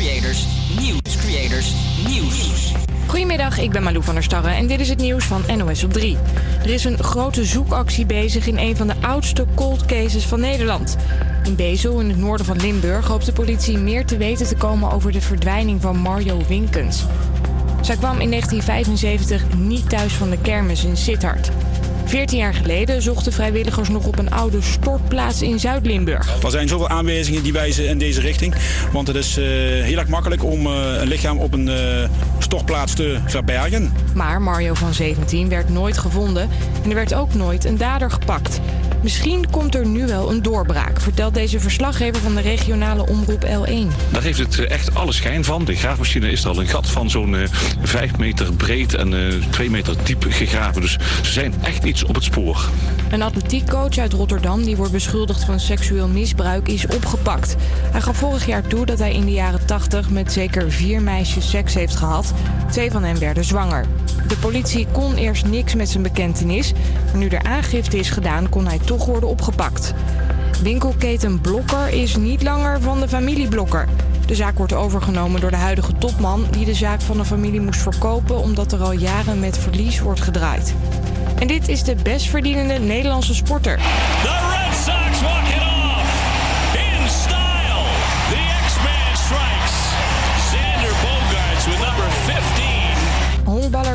creators Nieuws. Creators Nieuws. Goedemiddag, ik ben Malou van der Starre en dit is het nieuws van NOS op 3. Er is een grote zoekactie bezig in een van de oudste cold cases van Nederland. In Bezel, in het noorden van Limburg, hoopt de politie meer te weten te komen over de verdwijning van Mario Winkens. Zij kwam in 1975 niet thuis van de kermis in Sittard. 14 jaar geleden zochten vrijwilligers nog op een oude stortplaats in Zuid-Limburg. Er zijn zoveel aanwijzingen die wijzen in deze richting. Want het is uh, heel erg makkelijk om uh, een lichaam op een uh, stortplaats te verbergen. Maar Mario van 17 werd nooit gevonden en er werd ook nooit een dader gepakt. Misschien komt er nu wel een doorbraak, vertelt deze verslaggever van de regionale omroep L1. Daar heeft het echt alle schijn van. De graafmachine is al een gat van zo'n uh, 5 meter breed en uh, 2 meter diep gegraven. Dus ze zijn echt iets op het spoor. Een atletiekcoach uit Rotterdam die wordt beschuldigd van seksueel misbruik is opgepakt. Hij gaf vorig jaar toe dat hij in de jaren 80 met zeker vier meisjes seks heeft gehad. Twee van hen werden zwanger. De politie kon eerst niks met zijn bekentenis, maar nu er aangifte is gedaan kon hij toch worden opgepakt. Winkelketen Blokker is niet langer van de familie Blokker. De zaak wordt overgenomen door de huidige topman die de zaak van de familie moest verkopen omdat er al jaren met verlies wordt gedraaid. En dit is de best verdienende Nederlandse sporter.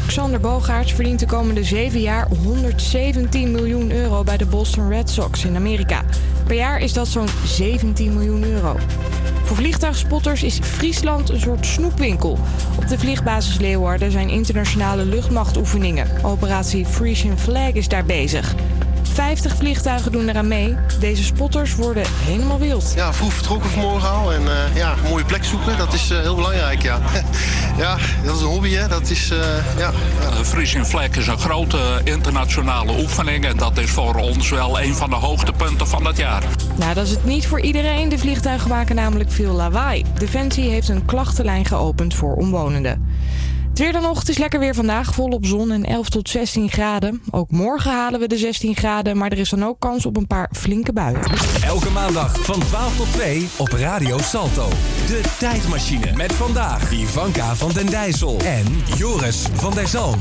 Xander Bogaerts verdient de komende zeven jaar 117 miljoen euro bij de Boston Red Sox in Amerika. Per jaar is dat zo'n 17 miljoen euro. Voor vliegtuigspotters is Friesland een soort snoepwinkel. Op de vliegbasis Leeuwarden zijn internationale luchtmachtoefeningen. Operatie Frisian Flag is daar bezig. 50 vliegtuigen doen eraan mee. Deze spotters worden helemaal wild. Ja, vroeg vertrokken vanmorgen al. En uh, ja, een mooie plek zoeken, dat is uh, heel belangrijk, ja. ja, dat is een hobby, hè. Dat is, uh, ja. ja. Frisian Flag is een grote internationale oefening. En dat is voor ons wel een van de hoogtepunten van het jaar. Nou, dat is het niet voor iedereen. De vliegtuigen maken namelijk veel lawaai. Defensie heeft een klachtenlijn geopend voor omwonenden. Het weer is lekker weer vandaag, volop zon en 11 tot 16 graden. Ook morgen halen we de 16 graden, maar er is dan ook kans op een paar flinke buien. Elke maandag van 12 tot 2 op Radio Salto. De tijdmachine met vandaag Ivanka van den Dijssel en Joris van der Zalm.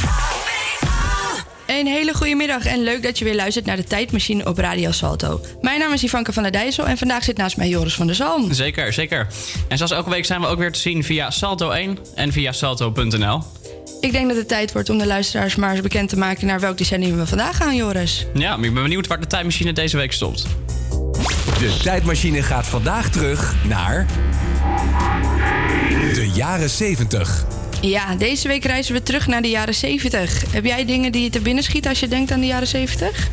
Een hele goede middag en leuk dat je weer luistert naar de Tijdmachine op Radio Salto. Mijn naam is Ivanka van der Dijssel en vandaag zit naast mij Joris van der Zalm. Zeker, zeker. En zoals elke week zijn we ook weer te zien via Salto 1 en via salto.nl. Ik denk dat het tijd wordt om de luisteraars maar eens bekend te maken naar welk decennium we vandaag gaan, Joris. Ja, maar ik ben benieuwd waar de Tijdmachine deze week stopt. De Tijdmachine gaat vandaag terug naar... de jaren 70. Ja, deze week reizen we terug naar de jaren 70. Heb jij dingen die je te binnen schieten als je denkt aan de jaren 70?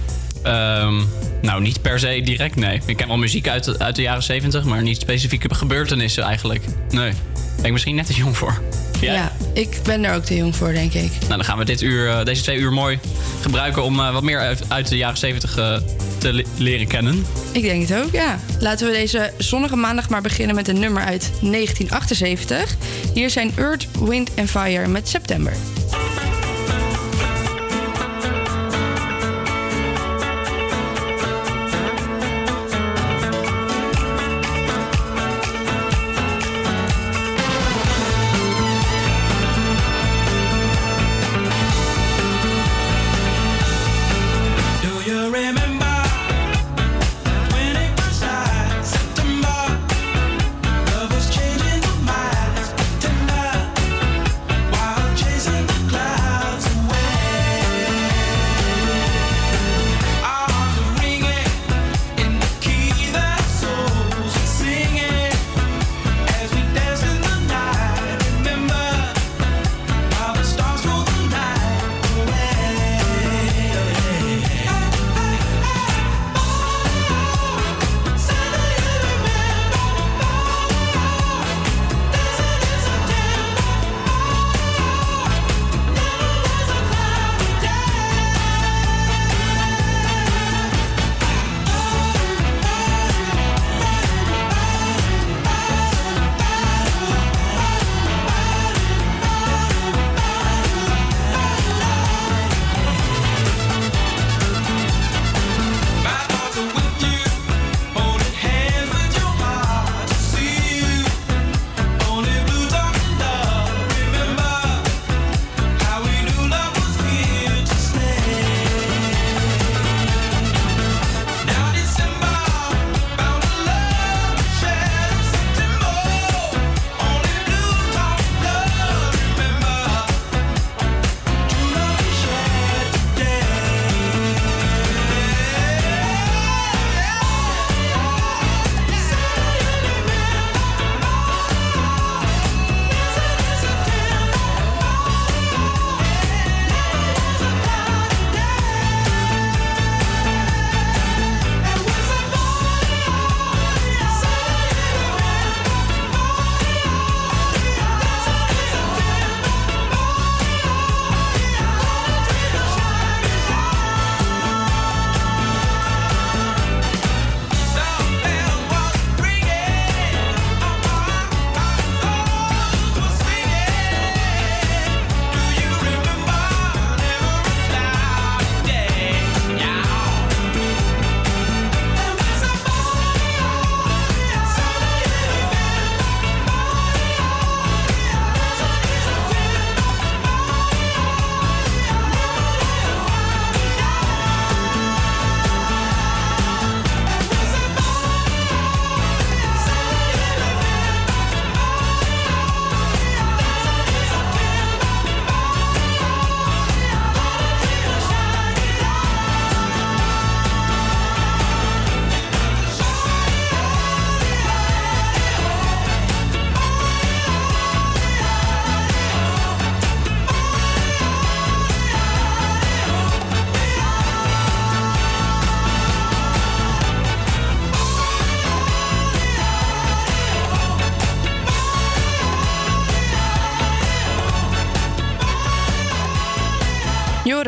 Um, nou, niet per se direct, nee. Ik ken wel muziek uit uit de jaren 70, maar niet specifieke gebeurtenissen eigenlijk. Nee. Ben ik misschien net te jong voor. Jij? Ja, ik ben er ook te jong voor, denk ik. Nou, dan gaan we dit uur, deze twee uur mooi gebruiken om uh, wat meer uit de jaren 70 uh, te le leren kennen. Ik denk het ook, ja. Laten we deze zonnige maandag maar beginnen met een nummer uit 1978. Hier zijn Earth, Wind and Fire met September.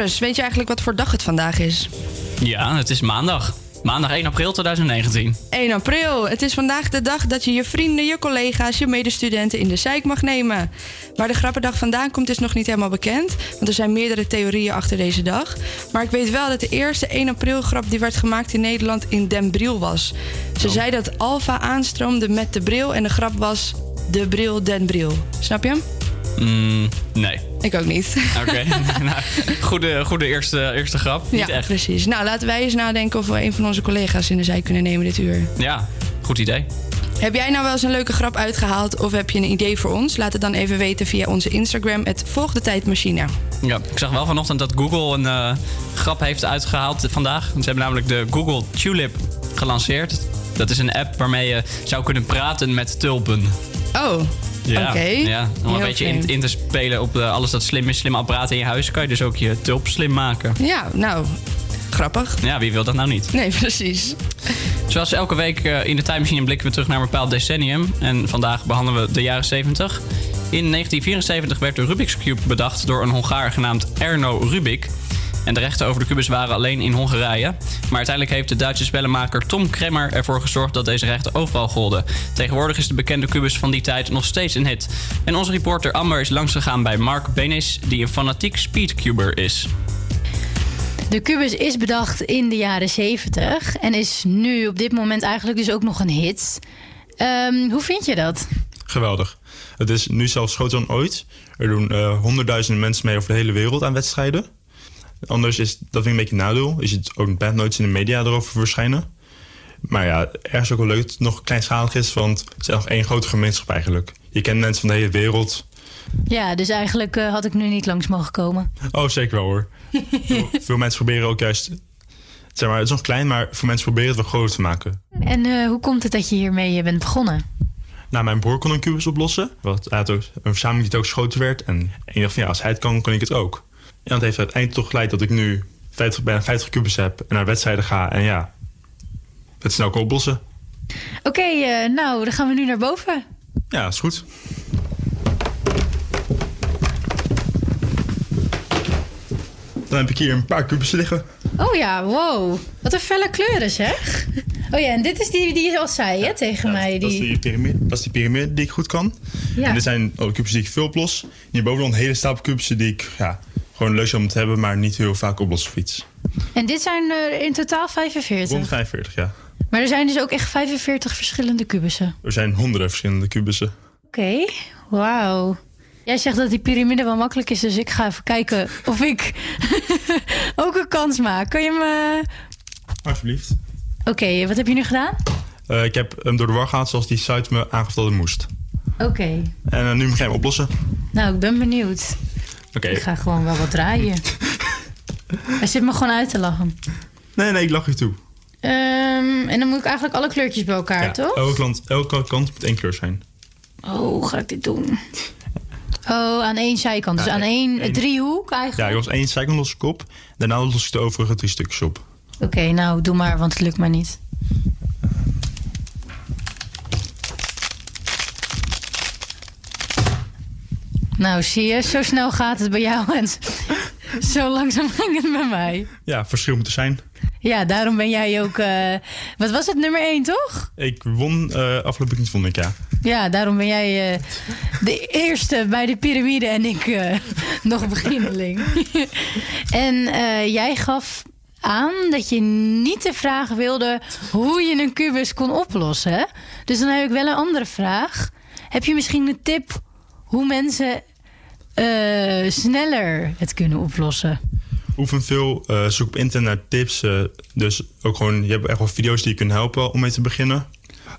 Joris, weet je eigenlijk wat voor dag het vandaag is? Ja, het is maandag. Maandag 1 april 2019. 1 april. Het is vandaag de dag dat je je vrienden, je collega's, je medestudenten in de zijk mag nemen. Waar de grappendag vandaan komt is nog niet helemaal bekend, want er zijn meerdere theorieën achter deze dag. Maar ik weet wel dat de eerste 1 april grap die werd gemaakt in Nederland in Den Bril was. Ze zei dat Alfa aanstroomde met de bril en de grap was de bril Den Bril. Snap je hem? Mm, nee. Ik ook niet. Oké. nou, goede goede eerste, eerste grap. Niet ja, echt. precies. Nou, laten wij eens nadenken of we een van onze collega's in de zijk kunnen nemen dit uur. Ja, goed idee. Heb jij nou wel eens een leuke grap uitgehaald of heb je een idee voor ons? Laat het dan even weten via onze Instagram, het Volg de Tijdmachine. Ja, ik zag wel vanochtend dat Google een eh, grap heeft uitgehaald vandaag. Ze hebben namelijk de Google Tulip gelanceerd. Dat is een app waarmee je zou kunnen praten met tulpen. Oh, Ja, ja, om een beetje in, te spelen op eh, alles dat slim is, slimme apparaten in je huis, kan je dus ook je tulp slim maken. Ja, nou, grappig. Ja, wie wil dat nou niet? Nee, precies. Zoals elke week eh, in de tijdmachine blikken we terug naar een bepaald decennium. En vandaag behandelen we de jaren 70. In 1974 werd de Rubik's Cube bedacht door een Hongaar genaamd Erno Rubik. En de rechten over de kubus waren alleen in Hongarije. Maar uiteindelijk heeft de Duitse spellenmaker Tom Kremmer ervoor gezorgd dat deze rechten overal golden. Tegenwoordig is de bekende kubus van die tijd nog steeds een hit. En onze reporter Amber is langsgegaan bij Mark Benis, die een fanatiek speedcuber is. De kubus is bedacht in de jaren 70 en is nu op dit moment eigenlijk dus ook nog een hit. Ehm, hoe vind je dat? Geweldig. Het is nu zelfs groter dan ooit. Er doen eh, honderdduizenden mensen mee over de hele wereld aan wedstrijden. Anders is, dat vind ik een beetje een nadeel. Je ziet ook bijna nooit in de media erover verschijnen. Maar ja, ergens ook wel leuk dat het nog kleinschalig is, want het is nog één grote gemeenschap eigenlijk. Je kent mensen van de hele wereld. Ja, dus eigenlijk eh, had ik nu niet langs mogen komen. Oh, zeker wel hoor. veel, veel mensen proberen ook juist... Zeg maar, het is nog klein, maar veel mensen proberen het wel groter te maken. En eh, hoe komt het dat je hiermee eh, bent begonnen? Nou, mijn broer kon een kubus oplossen. Want hij had ook een verzameling die ook groter werd. En ik dacht van ja, als hij het kan, kan ik het ook. En dat heeft uiteindelijk toch geleid dat ik nu 50, bijna 50 kubus heb en naar wedstrijden ga. En ja, het snel oplossen. Oké, eh, nou, dan gaan we nu naar boven. Ja, is goed. Dan heb ik hier een paar kubussen liggen. Oh ja, wow. Wat een felle kleuren zeg. Oh ja, en dit is die die je al zei hè, tegen mij. Dat is, Die... die piramide, dat is die piramide die ik goed kan. Ja. En dit zijn ook kubussen die ik veel oplos. Hierboven dan een hele stapel kubussen die ik ja, gewoon leuk zou moeten hebben, maar niet heel vaak oplos of iets. En dit zijn er in totaal 45. Rond 45, ja. Maar er zijn dus ook echt 45 verschillende kubussen. Er zijn honderden verschillende kubussen. Oké, wauw. Jij zegt dat die piramide wel makkelijk is, dus ik ga even kijken of ik ook een kans maak. Kun je me... Alsjeblieft. Oké, wat heb je nu gedaan? Eh, ik heb hem door de war gehaald zoals die site me aangaf dat het moest. Oké, En eh, nu mag jij hem oplossen. nou ik ben benieuwd. Oké. Ik ga gewoon wel wat draaien. Hij zit me gewoon uit te lachen. Nee, nee, ik lach je toe. Ehm, en dan moet ik eigenlijk alle kleurtjes bij elkaar, Ja, toch? elke, kant, elke kant moet één kleur zijn. Oh, hoe ga ik dit doen? Oh, aan één zijkant. Dus Ja, aan één één- driehoek Ja, eigenlijk? ik was één zijkant los ik op. Daarna los ik de overige drie stukjes op. Oké, nou doe maar, want het lukt maar niet. Nou, zie je, zo snel gaat het bij jou en zo langzaam ging het bij mij. Ja, verschil moet er zijn. Ja, daarom ben jij ook. eh, wat was het, nummer één, toch? Ik won eh afgelopen niet vond ik, ja. Ja, daarom ben jij eh, de eerste bij de piramide en ik nog beginneling. en jij gaf aan dat je niet de vraag wilde hoe je een kubus kon oplossen. hè? Dus dan heb ik wel een andere vraag. Heb je misschien een tip hoe mensen eh, sneller het kunnen oplossen? Oefen veel, eh, zoek op internet naar tips. eh, dus ook gewoon, je hebt echt wel video's die je kunnen helpen om mee te beginnen.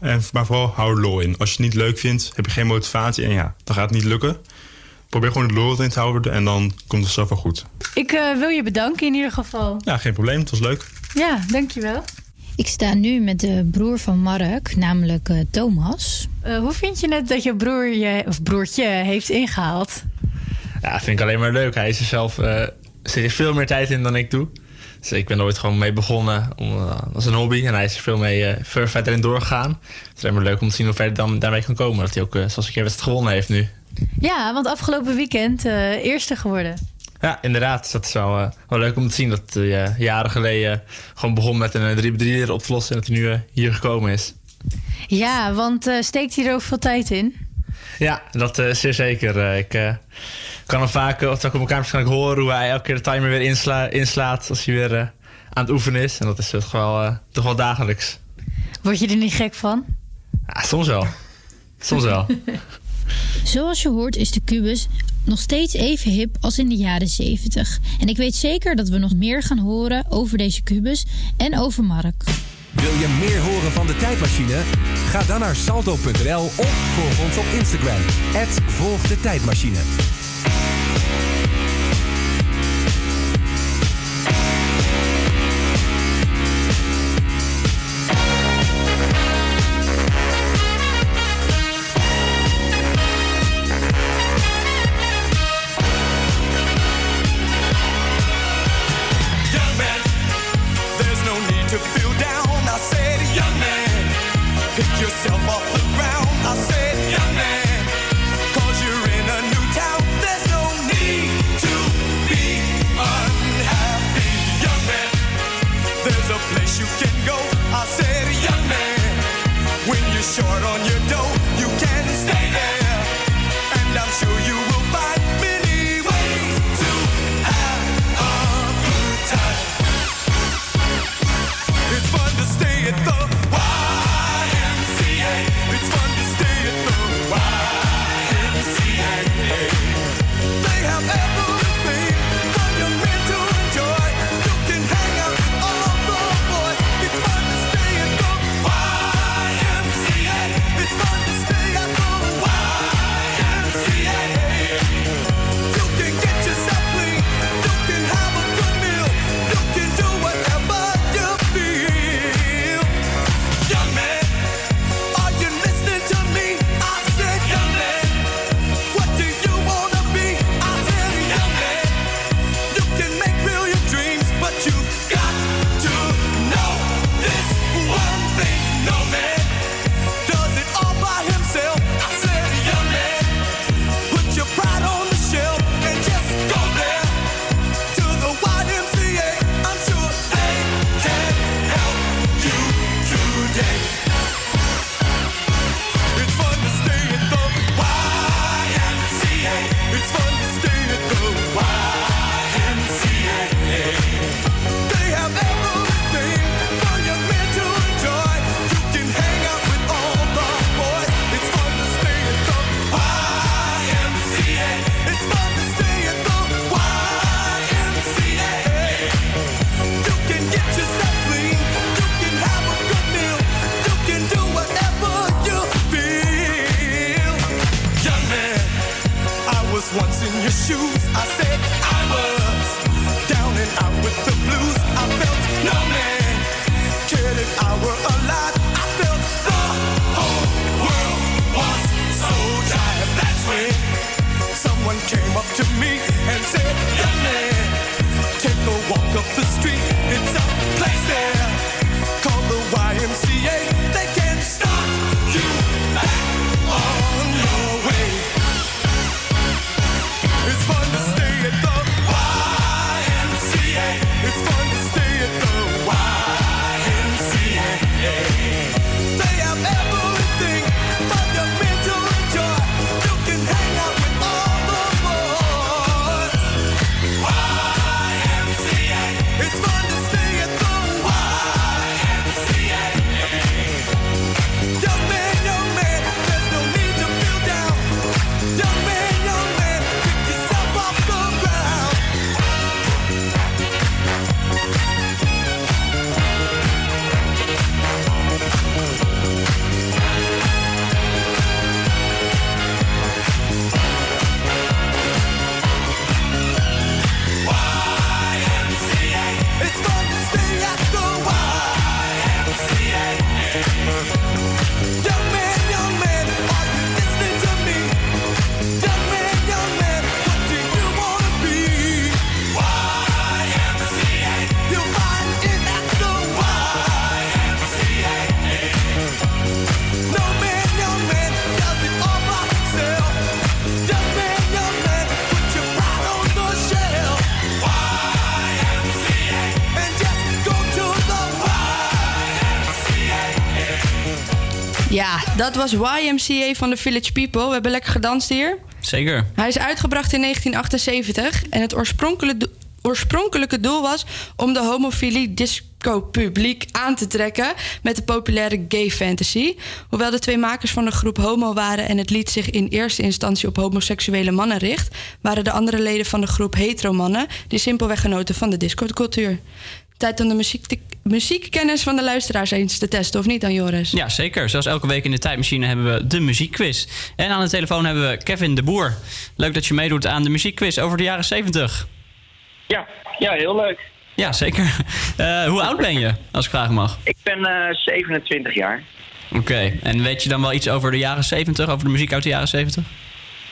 En, maar vooral hou er lol in. Als je het niet leuk vindt, heb je geen motivatie en ja, dan gaat het niet lukken. Probeer gewoon de lol erin te houden en dan komt het zelf wel goed. Ik wil je bedanken in ieder geval. Ja, geen probleem, het was leuk. Ja, dankjewel. Ik sta nu met de broer van Mark, namelijk eh, Thomas. Eh, hoe vind je het dat je broer je, of broertje heeft ingehaald? Ja, vind ik alleen maar leuk. Hij is er zelf, eh zit er veel meer tijd in dan ik doe. Dus ik ben er ooit gewoon mee begonnen om, als een hobby. En hij is er veel, mee, eh, veel verder in doorgegaan. Het is alleen maar leuk om te zien hoe ver hij dan daarmee kan komen. Dat hij ook, zoals een keer wedstrijd gewonnen heeft nu. Ja, want afgelopen weekend eh eerste geworden. Ja, inderdaad. Dat is wel, eh, wel leuk om te zien dat hij eh, jaren geleden gewoon begon met een 3 3 leren op te lossen en dat hij nu eh, hier gekomen is. Ja, want eh, steekt hij er ook veel tijd in? Ja, dat is zeer zeker. Eh, ik eh, kan hem vaak, of ik op elkaar kan ik horen hoe hij elke keer de timer weer insla inslaat als hij weer eh, aan het oefenen is. En dat is toch wel, eh, toch wel dagelijks. Word je er niet gek van? Ja, soms wel. Soms wel. Zoals je hoort is de kubus nog steeds even hip als in de jaren 70. En ik weet zeker dat we nog meer gaan horen over deze kubus en over Mark. Wil je meer horen van de tijdmachine? Ga dan naar salto.nl of volg ons op Instagram. Volg short on your dough, dat was YMCA van de Village People. We hebben lekker gedanst hier. Zeker. Hij is uitgebracht in 1978 en het oorspronkelijke, oorspronkelijke doel was om de homofilie disco-publiek aan te trekken met de populaire gay fantasy. Hoewel de twee makers van de groep homo waren en het lied zich in eerste instantie op homoseksuele mannen richt, waren de andere leden van de groep hetero-mannen die simpelweg genoten van de discocultuur. Tijd om de muziek muziekkennis van de luisteraars eens te testen, of niet dan, Joris? Ja, zeker. Zoals elke week in de tijdmachine hebben we de muziekquiz. En aan de telefoon hebben we Kevin de Boer. Leuk dat je meedoet aan de muziekquiz over de jaren 70. Ja, ja heel leuk. Ja, zeker. Eh, hoe oud ben je, als ik vragen mag? Ik ben eh 27 jaar. Oké, en weet je dan wel iets over de jaren 70, over de muziek uit de jaren 70?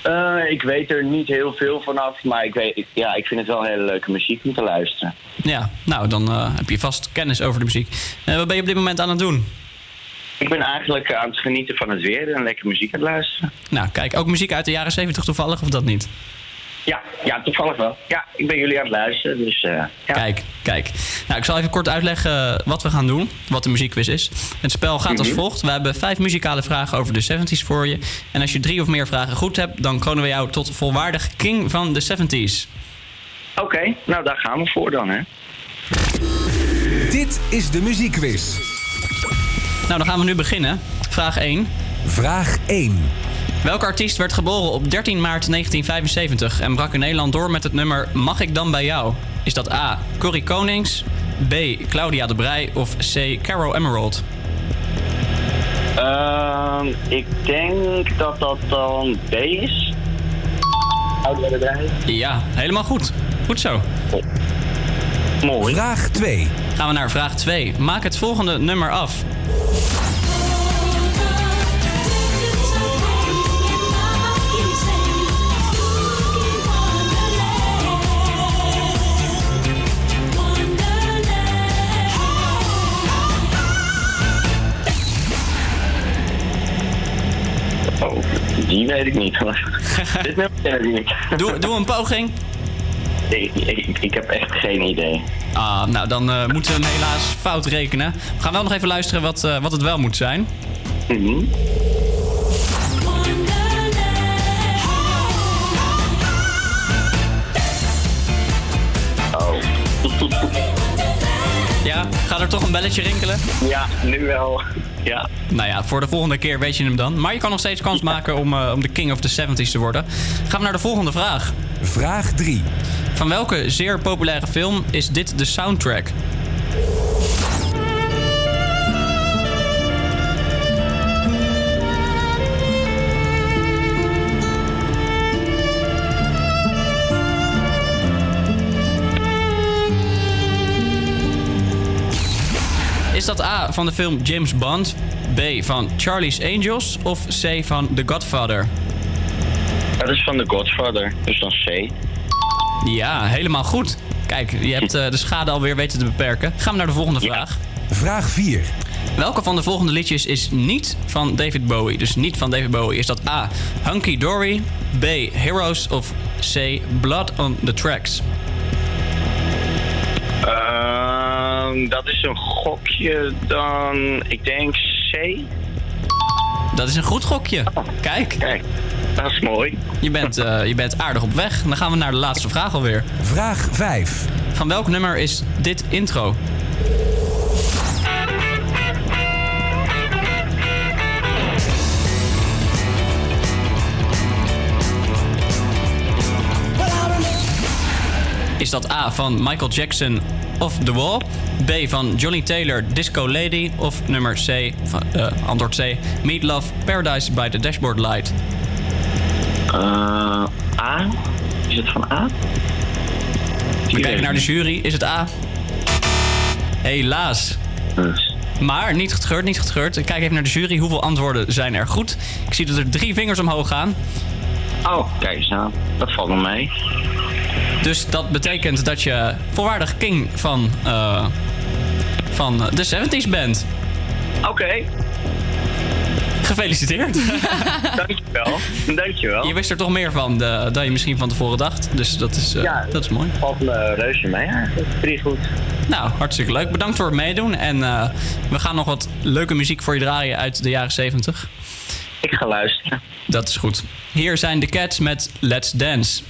Eh, ik weet er niet heel veel vanaf, maar ik, weet, ik- ja, ik vind het wel hele leuke muziek om te luisteren. Ja, nou, dan eh, heb je vast kennis over de muziek. Eh, wat ben je op dit moment aan het doen? Ik ben eigenlijk aan het genieten van het weer en lekker muziek aan het luisteren. Nou, kijk, ook muziek uit de jaren 70 toevallig, of dat niet? Ja, ja, toevallig wel. Ja, ik ben jullie aan het luisteren, dus eh, ja. Kijk, kijk. Nou, ik zal even kort uitleggen wat we gaan doen, wat de muziekquiz is. Het spel gaat als Mhm. volgt. We hebben vijf muzikale vragen over de 70s voor je. En als je drie of meer vragen goed hebt, dan kronen we jou tot volwaardig king van de 70s. Oké, nou daar gaan we voor dan, hè. Dit is de muziekquiz. Nou, dan gaan we nu beginnen. Vraag 1. Vraag 1. Welke artiest werd geboren op 13 maart 1975 en brak in Nederland door met het nummer Mag ik dan bij jou? Is dat A. Corrie Konings, B. Claudia de Brij of C. Caro Emerald? Ehm, ik denk dat dat dan B is. Houden we erbij? Ja, helemaal goed. Goed zo. Mooi. Vraag 2. Gaan we naar vraag 2. Maak het volgende nummer af. Die weet ik niet. Dit nummer ken ik niet. Doe, doe een poging. Ik, ik, ik heb echt geen idee. Ah, nou dan eh, moeten we hem helaas fout rekenen. We gaan wel nog even luisteren wat, eh, wat het wel moet zijn. Oh. Ja, gaat er toch een belletje rinkelen? Ja, nu wel. Ja. Nou ja, voor de volgende keer weet je hem dan. Maar je kan nog steeds kans maken om, eh, om de king of the 70s te worden. Gaan we naar de volgende vraag. Vraag 3. Van welke zeer populaire film is dit de soundtrack? Is dat A van de film James Bond, B van Charlie's Angels of C van The Godfather? Dat is van The Godfather, dus dan C. Ja, helemaal goed. Kijk, je hebt eh, de schade alweer weten te beperken. Gaan we naar de volgende vraag. Vraag 4. Welke van de volgende liedjes is niet van David Bowie? Dus niet van David Bowie. Is dat A. Hunky Dory, B. Heroes of C. Blood on the Tracks? Dat is een gokje dan, ik denk C. Dat is een goed gokje. Kijk. Kijk, dat is mooi. Je bent, eh, je bent aardig op weg. Dan gaan we naar de laatste vraag alweer. Vraag 5. Van welk nummer is dit intro? Is dat A van Michael Jackson of The Wall? B van Johnny Taylor Disco Lady? Of nummer C, van, eh, antwoord C, Meat Love Paradise by the Dashboard Light? Eh, A? Is het van A? We kijken naar de jury. Is het A? Helaas. Maar niet getreurd, niet getreurd. Ik kijk even naar de jury. Hoeveel antwoorden zijn er goed? Ik zie dat er drie vingers omhoog gaan. Oh, kijk eens aan. Dat valt me mee. Dus dat betekent dat je volwaardig king van, eh, van de 70s bent. Oké. Gefeliciteerd. Dankjewel. Dankjewel. Je wist er toch meer van eh, dan je misschien van tevoren dacht. Dus dat is, eh, Ja. dat is mooi. Valt me reuze mee eigenlijk. Pretty goed. Nou, hartstikke leuk. Bedankt voor het meedoen. En eh, we gaan nog wat leuke muziek voor je draaien uit de jaren 70. Ik ga luisteren. Dat is goed. Hier zijn de Cats met Let's Dance.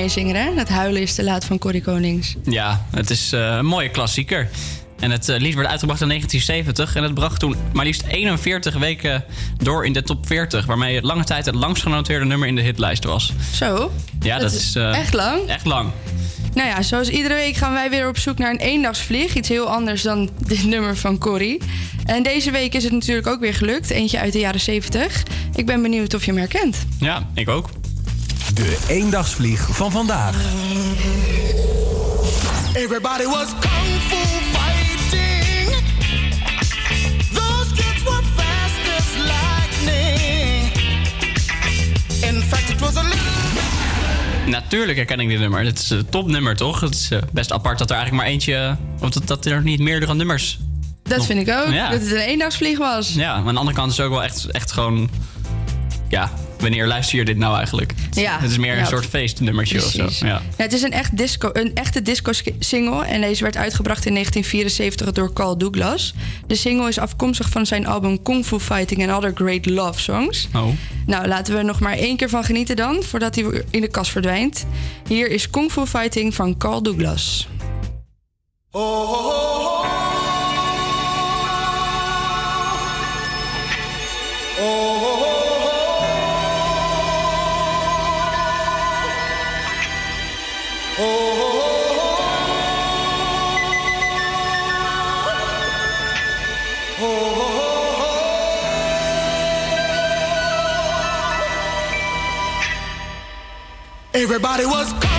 Meezinger, hè? Dat huilen is te laat van Corrie Konings. Ja, het is eh, een mooie klassieker. En het eh, lied werd uitgebracht in 1970 en het bracht toen maar liefst 41 weken door in de top 40, waarmee het lange tijd het langst genoteerde nummer in de hitlijst was. Zo? Ja, dat, is eh, echt lang? Echt lang. Nou ja, zoals iedere week gaan wij weer op zoek naar een eendagsvlieg. Iets heel anders dan dit nummer van Corrie. En deze week is het natuurlijk ook weer gelukt. Eentje uit de jaren 70. Ik ben benieuwd of je hem herkent. Ja, ik ook. De eendagsvlieg van vandaag. Everybody was kung fu fighting. Those kids were fast as lightning. In fact, it was a. Natuurlijk herken ik dit nummer. Het is een topnummer, toch? Het is eh, best apart dat er eigenlijk maar eentje... Of dat, dat er niet meerdere nummers... Dat nog- vind ik ook. Ja. Dat het een eendagsvlieg was. Ja, maar aan de andere kant is het ook wel echt, echt gewoon... Ja, wanneer luister je dit nou eigenlijk? Ja. Het is meer Ja. een soort feestnummertje of zo. Ja. Ja, het is een, echt disco, een echte disco-single. En deze werd uitgebracht in 1974 door Carl Douglas. De single is afkomstig van zijn album Kung Fu Fighting and Other Great Love Songs. Oh. Nou, laten we er nog maar één keer van genieten dan, voordat hij in de kast verdwijnt. Hier is Kung Fu Fighting van Carl Douglas. Everybody was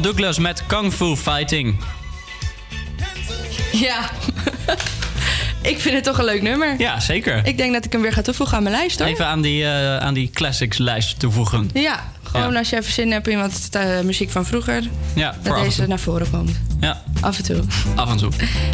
Douglas met Kung Fu Fighting. Ja. ik vind het toch een leuk nummer. Ja, zeker. Ik denk dat ik hem weer ga toevoegen aan mijn lijst hoor. Even aan die, eh, aan die classics lijst toevoegen. Ja, gewoon Ja. als je even zin hebt in wat eh, muziek van vroeger. Ja, dat deze naar voren komt. Af en toe. af en toe.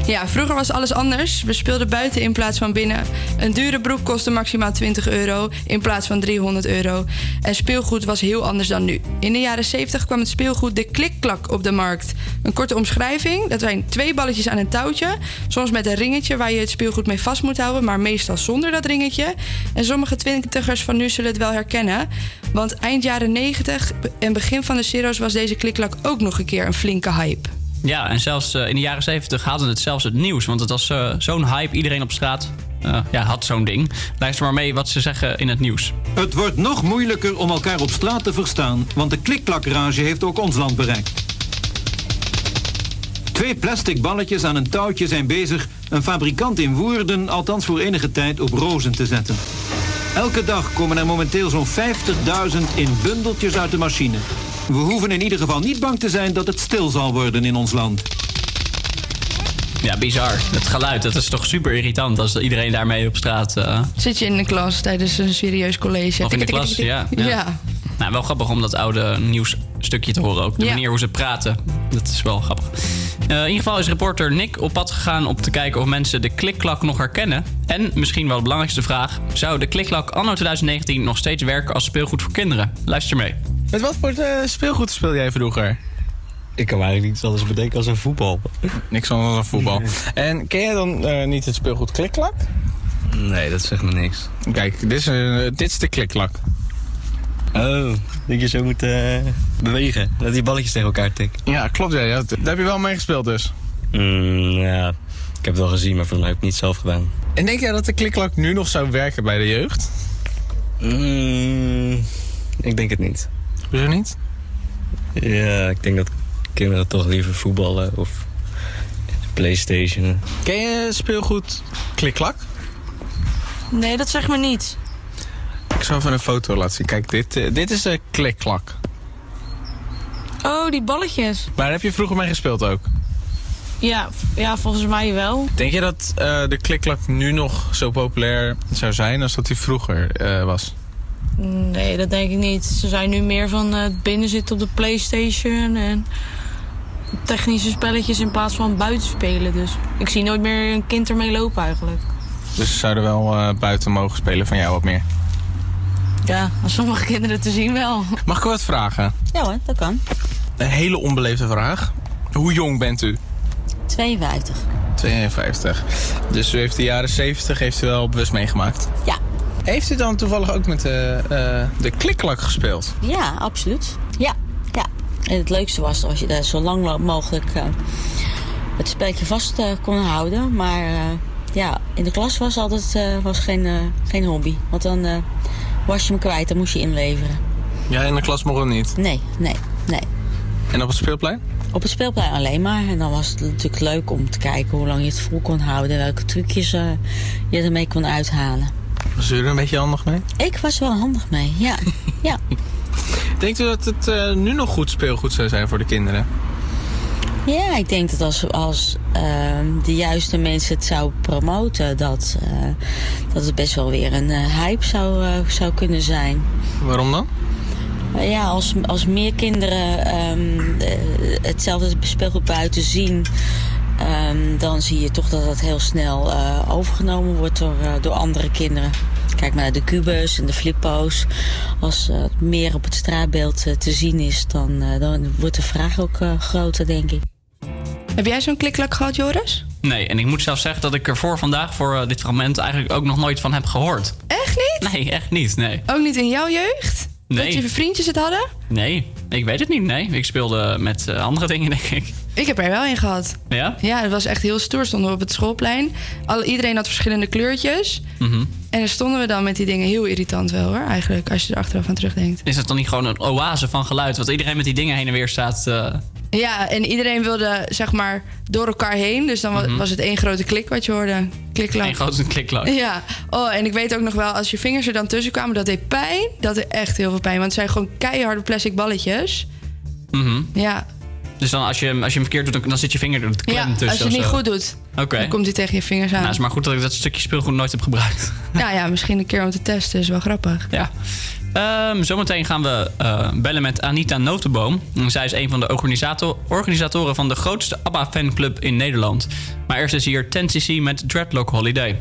Ja, vroeger was alles anders. We speelden buiten in plaats van binnen. Een dure broek kostte maximaal 20 euro in plaats van 300 euro. En speelgoed was heel anders dan nu. In de jaren 70 kwam het speelgoed de klikklak op de markt. Een korte omschrijving. Dat zijn twee balletjes aan een touwtje. Soms met een ringetje waar je het speelgoed mee vast moet houden, maar meestal zonder dat ringetje. En sommige twintigers van nu zullen het wel herkennen. Want eind jaren 90 en begin van de zero's was deze klikklak ook nog een keer een flinke hype. Ja, en zelfs eh, in de jaren 70 haalde het zelfs het nieuws. Want het was eh, zo'n hype. Iedereen op straat eh, ja, had zo'n ding. Luister maar mee wat ze zeggen in het nieuws. Het wordt nog moeilijker om elkaar op straat te verstaan, want de klikklakrage heeft ook ons land bereikt. Twee plastic balletjes aan een touwtje zijn bezig een fabrikant in Woerden althans voor enige tijd op rozen te zetten. Elke dag komen er momenteel zo'n 50.000 in bundeltjes uit de machine. We hoeven in ieder geval niet bang te zijn dat het stil zal worden in ons land. Ja, bizar. Het geluid, dat is toch super irritant als iedereen daarmee op straat... eh, Zit je in de klas tijdens een serieus college? Of in de klas, ja. ja. ja. Nou, wel grappig om dat oude nieuwsstukje te horen ook. De Ja. manier hoe ze praten, dat is wel grappig. Eh, in ieder geval is reporter Nick op pad gegaan om te kijken of mensen de klikklak nog herkennen. En misschien wel de belangrijkste vraag: zou de klikklak anno 2019 nog steeds werken als speelgoed voor kinderen? Luister mee. Met wat voor eh, speelgoed speelde jij vroeger? Ik kan eigenlijk niets anders bedenken als een voetbal. Niks anders dan voetbal. En ken jij dan eh, niet het speelgoed klikklak? Nee, dat zegt me niks. Kijk, dit is, eh, dit is de klikklak. Oh, dat je zo moet bewegen. Dat die balletjes tegen elkaar tikken. Ja, klopt. Ja, ja. Daar heb je wel mee gespeeld dus. Mm, ja, ik heb het wel gezien, maar volgens mij heb ik het niet zelf gedaan. En denk jij dat de klikklak nu nog zou werken bij de jeugd? Mm, ik denk het niet. Hoezo niet? Ja, ik denk dat kinderen toch liever voetballen of Playstation. Ken je speelgoed klikklak? Nee, dat zegt me niet. Ik zal even een foto laten zien. Kijk, dit, eh, dit is de klikklak. Oh, die balletjes. Maar daar heb je vroeger mee gespeeld ook. Ja, ja volgens mij wel. Denk je dat eh, de klikklak nu nog zo populair zou zijn als dat die vroeger eh, was? Nee, dat denk ik niet. Ze zijn nu meer van eh, binnen zitten op de Playstation en technische spelletjes in plaats van buiten spelen. Dus ik zie nooit meer een kind ermee lopen eigenlijk. Dus ze zouden wel eh, buiten mogen spelen van jou wat meer. Ja, als sommige kinderen te zien wel. Mag ik wat vragen? Ja hoor, dat kan. Een hele onbeleefde vraag. Hoe jong bent u? 52. 52. Dus u heeft de jaren 70 heeft u wel bewust meegemaakt? Ja. Heeft u dan toevallig ook met de, eh, de klikklak gespeeld? Ja, absoluut. Ja, ja. En het leukste was als je daar zo lang mogelijk eh, het spelletje vast eh, kon houden. Maar eh, ja, in de klas was altijd eh, was geen, eh, geen hobby. Want dan eh, was je hem kwijt, dan moest je inleveren. Ja, in de klas mocht het niet. Nee, nee, nee. En op het speelplein? Op het speelplein alleen maar. En dan was het natuurlijk leuk om te kijken hoe lang je het vol kon houden. Welke trucjes eh, je ermee kon uithalen. Was u er een beetje handig mee? Ik was wel handig mee, ja. ja. Denkt u dat het eh, nu nog goed speelgoed zou zijn voor de kinderen? Ja, ik denk dat als, als ehm, de juiste mensen het zou promoten, dat, eh, dat het best wel weer een eh, hype zou, zou kunnen zijn. Waarom dan? Ja, als, als meer kinderen ehm, eh, hetzelfde speelgoed buiten zien, ehm, dan zie je toch dat dat heel snel eh, overgenomen wordt door, eh, door andere kinderen. Kijk maar naar de kubus en de flippo's. Als eh, meer op het straatbeeld te zien is, dan, eh, dan wordt de vraag ook groter, denk ik. Heb jij zo'n klikklak gehad, Joris? Nee, en ik moet zelfs zeggen dat ik er voor vandaag, voor dit fragment, eigenlijk ook nog nooit van heb gehoord. Echt niet? Nee, echt niet, nee. Ook niet in jouw jeugd? Nee. Dat je vriendjes het hadden? Nee, ik weet het niet, nee. Ik speelde met eh, andere dingen, denk ik. Ik heb er wel een gehad. Ja? Ja, het was echt heel stoer. Stonden we op het schoolplein. Al, iedereen had verschillende kleurtjes. Mhm. En dan stonden we dan met die dingen. Heel irritant wel hoor, eigenlijk. Als je er achteraf aan terugdenkt. Is het dan niet gewoon een oase van geluid? Wat iedereen met die dingen heen en weer staat. eh, Ja, en iedereen wilde zeg maar door elkaar heen. Dus dan Mhm. was het één grote klik wat je hoorde. Klikklak. klikklak. Ja, oh, en ik weet ook nog wel, als je vingers er dan tussen kwamen, dat deed pijn. Dat deed echt heel veel pijn. Want het zijn gewoon keiharde plastic balletjes. Mhm. Ja, Dus dan als je, als je hem verkeerd doet, dan, dan zit je vinger er klem ja tussen. als je het niet goed doet, Oké. dan komt hij tegen je vingers aan. Nou, het is maar goed dat ik dat stukje speelgoed nooit heb gebruikt. Nou ja, misschien een keer om te testen, is wel grappig. Ja. Ehm, zometeen gaan we eh, bellen met Anita Notenboom. En Zij is een van de organisator- organisatoren van de grootste ABBA-fanclub in Nederland. Maar eerst is hier 10cc met Dreadlock Holiday.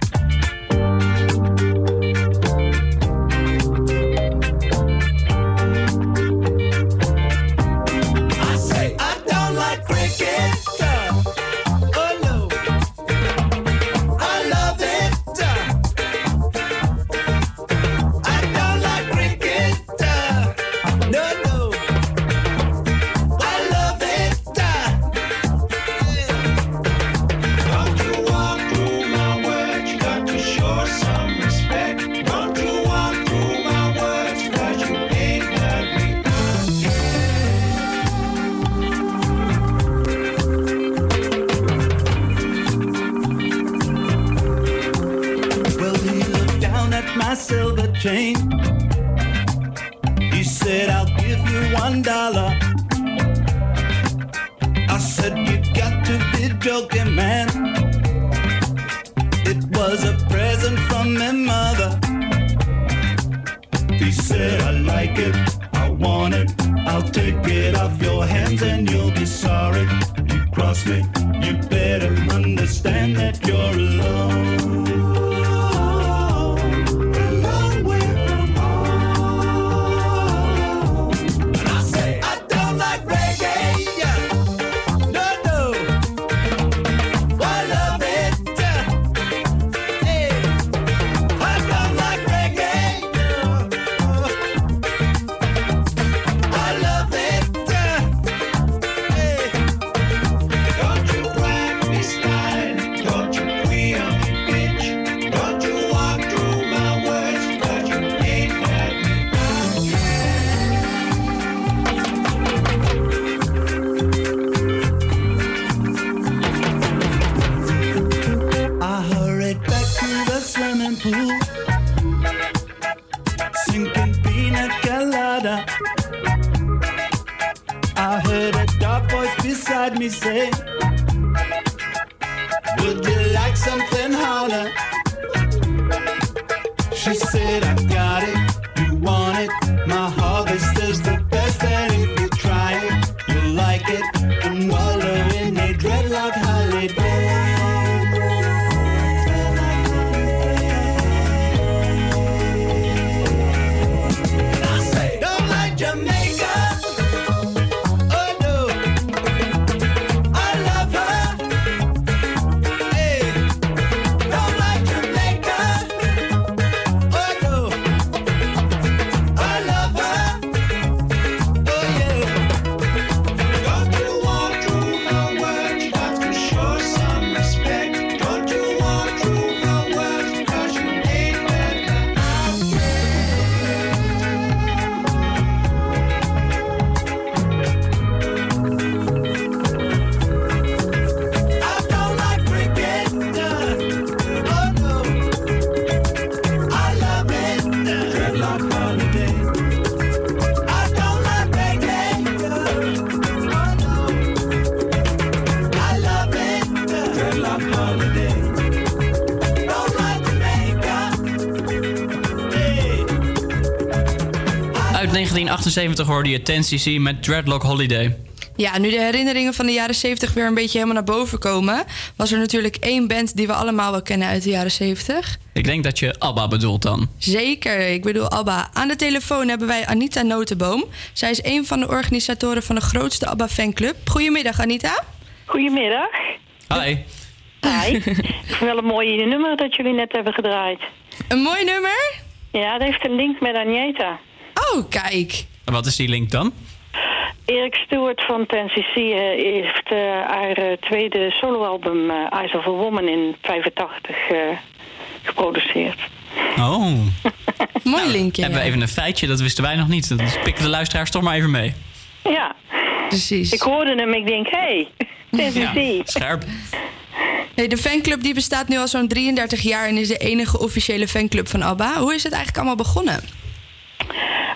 Me say, 1978 hoorde je 10cc met Dreadlock Holiday. Ja, nu de herinneringen van de jaren 70 weer een beetje helemaal naar boven komen, was er natuurlijk één band die we allemaal wel kennen uit de jaren 70. Ik denk dat je ABBA bedoelt dan. Zeker, ik bedoel ABBA. Aan de telefoon hebben wij Anita Notenboom. Zij is een van de organisatoren van de grootste ABBA fanclub. Goedemiddag Anita. Goedemiddag. Hi. Hi. Ik vind wel een mooie nummer dat jullie net hebben gedraaid. Een mooi nummer? Ja, dat heeft een link met Agneta. Oh, kijk. En wat is die link dan? Erik Stewart van 10cc eh, heeft eh, haar eh, tweede soloalbum eh, Eyes of a Woman in 85 eh, geproduceerd. Oh. Mooi linkje. Hebben we even een feitje, dat wisten wij nog niet. Dat pikken de luisteraars toch maar even mee. Ja. Precies. Ik hoorde hem, ik denk, hé, hey, 10cc. Scherp. Hey, de fanclub die bestaat nu al zo'n 33 jaar en is de enige officiële fanclub van ABBA. Hoe is het eigenlijk allemaal begonnen?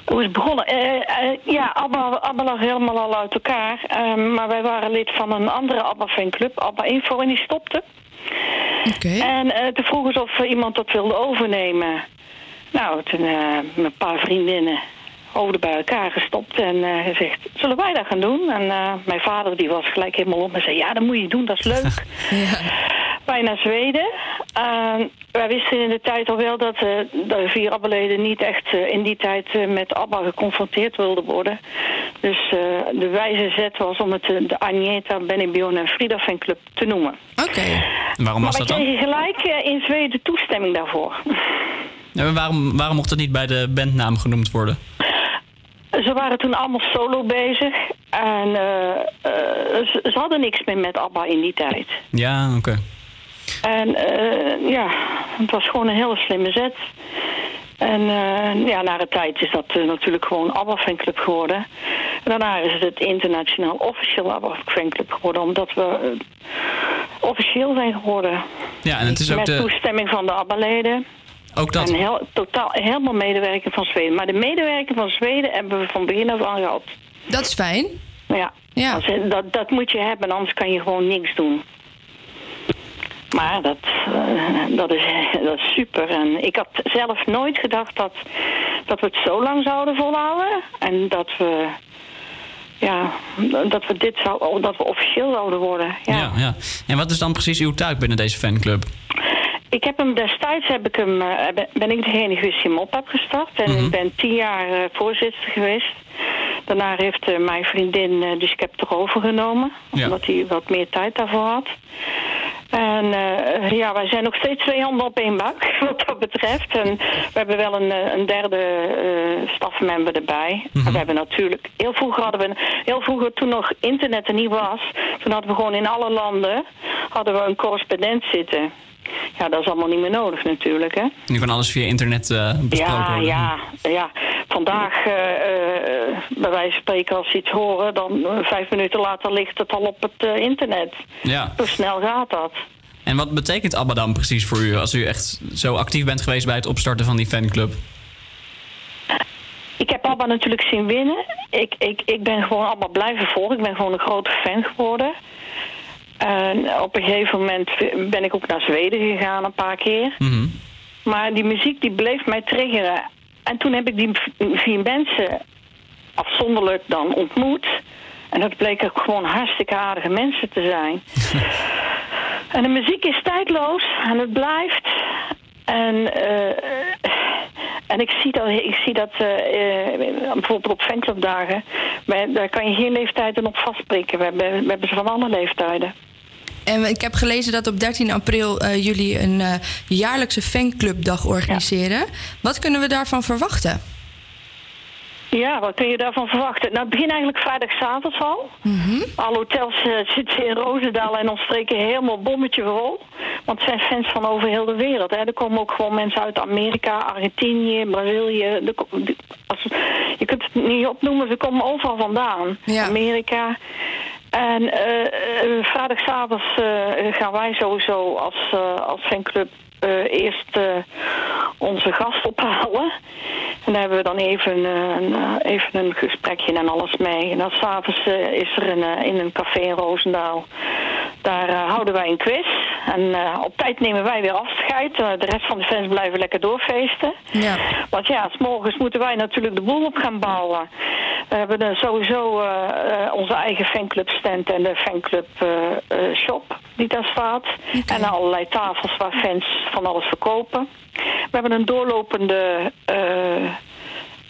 Hoe is het begonnen? Eh, eh, ja, ABBA, ABBA lag helemaal al uit elkaar. Ehm, maar wij waren lid van een andere ABBA-fanclub, ABBA Info, en die stopte. En eh, toen vroegen ze of iemand dat wilde overnemen. Nou, toen met een paar vriendinnen hoofden bij elkaar gestopt en eh, gezegd, zullen wij dat gaan doen? En eh, mijn vader die was gelijk helemaal op en zei, ja, dat moet je doen, dat is leuk. Wij naar Zweden. Uh, wij wisten in de tijd al wel dat eh, de vier ABBA-leden niet echt eh, in die tijd eh, met ABBA geconfronteerd wilden worden. Dus eh, de wijze zet was om het eh, de Agneta, Benny Bjorn en Frida fanclub te noemen. Oké. Waarom was maar dat dan? kregen gelijk eh, in Zweden toestemming daarvoor. Ja, waarom, waarom mocht het niet bij de bandnaam genoemd worden? Ze waren toen allemaal solo bezig. En eh, eh, ze, ze hadden niks meer met ABBA in die tijd. Ja, oké. En eh, ja, het was gewoon een hele slimme zet. En eh, ja, na de tijd is dat natuurlijk gewoon ABBA fanclub geworden. En daarna is het het internationaal officieel ABBA fanclub geworden, omdat we officieel zijn geworden. Ja, en het is ook Met de... toestemming van de ABBA-leden. Ook dat. En heel, totaal, helemaal medewerking van Zweden. Maar de medewerking van Zweden hebben we van begin af aan gehad. Dat is fijn. Ja, Ja. Als- Dat, dat moet je hebben, anders kan je gewoon niks doen. Maar dat, eh, dat, is, dat is super. En ik had zelf nooit gedacht dat, dat we het zo lang zouden volhouden. En dat we, ja, dat we dit zou, dat we officieel zouden worden. Ja. Ja, ja. En wat is dan precies uw taak binnen deze fanclub? Ik heb hem destijds heb ik hem, eh, ben- ik degene geweest die hem op heb gestart. En ik ben tien jaar eh, voorzitter geweest. Daarna heeft eh, mijn vriendin, dus ik heb het erover genomen. Ja. Omdat hij wat meer tijd daarvoor had. En ja, wij zijn nog steeds twee handen op één bak, wat dat betreft. En we hebben wel een, een derde eh stafmember erbij. Maar we hebben natuurlijk, heel vroeger hadden we, heel vroeger toen nog internet er niet was, toen hadden we gewoon in alle landen, hadden we een correspondent zitten. Ja, dat is allemaal niet meer nodig natuurlijk, hè. Nu kan alles via internet eh, besproken Ja, worden. ja, ja. Vandaag, eh, bij wijze van spreken, als ze iets horen, dan vijf minuten later ligt het al op het internet. Ja. Zo snel gaat dat. En wat betekent ABBA dan precies voor u als u echt zo actief bent geweest bij het opstarten van die fanclub? Ik heb Abba natuurlijk zien winnen. Ik, ik, ik ben gewoon Abba blijven volgen. Ik ben gewoon een grote fan geworden. En op een gegeven moment ben ik ook naar Zweden gegaan een paar keer. Maar die muziek die bleef mij triggeren. En toen heb ik die vier mensen afzonderlijk dan ontmoet. En dat bleken gewoon hartstikke aardige mensen te zijn. en de muziek is tijdloos en het blijft. En, eh, en ik zie dat, ik zie dat eh, eh, bijvoorbeeld op fanclubdagen, daar kan je geen leeftijden op vastprikken. We hebben, we hebben ze van alle leeftijden. En ik heb gelezen dat op 13 april eh, jullie een eh, jaarlijkse fanclubdag organiseren. Wat kunnen we daarvan verwachten? Ja, wat kun je daarvan verwachten? Nou, het begint eigenlijk vrijdagavond al. Alle hotels eh, zitten in Roosendaal en omstreken helemaal bommetje vol. Want het zijn fans van over heel de wereld. Hè. Er komen ook gewoon mensen uit Amerika, Argentinië, Brazilië. De- als, je kunt het niet opnoemen, ze komen overal vandaan. Amerika. En eh, vrijdagavond gaan wij sowieso als, als fanclub eerst eh, onze gast ophalen. En daar hebben we dan even, eh, een, eh, even een gesprekje en alles mee. En dan s'avonds is er een, eh, in een café in Roosendaal. Daar eh, houden wij een quiz. En eh, op tijd nemen wij weer afscheid. Eh, de rest van de fans blijven lekker doorfeesten. Ja. Want ja, s morgens moeten wij natuurlijk de boel op gaan bouwen. We hebben sowieso eh, eh, onze eigen fanclub stand en de fanclub eh, eh, shop die daar staat. En allerlei tafels waar fans van alles verkopen. We hebben een doorlopende eh,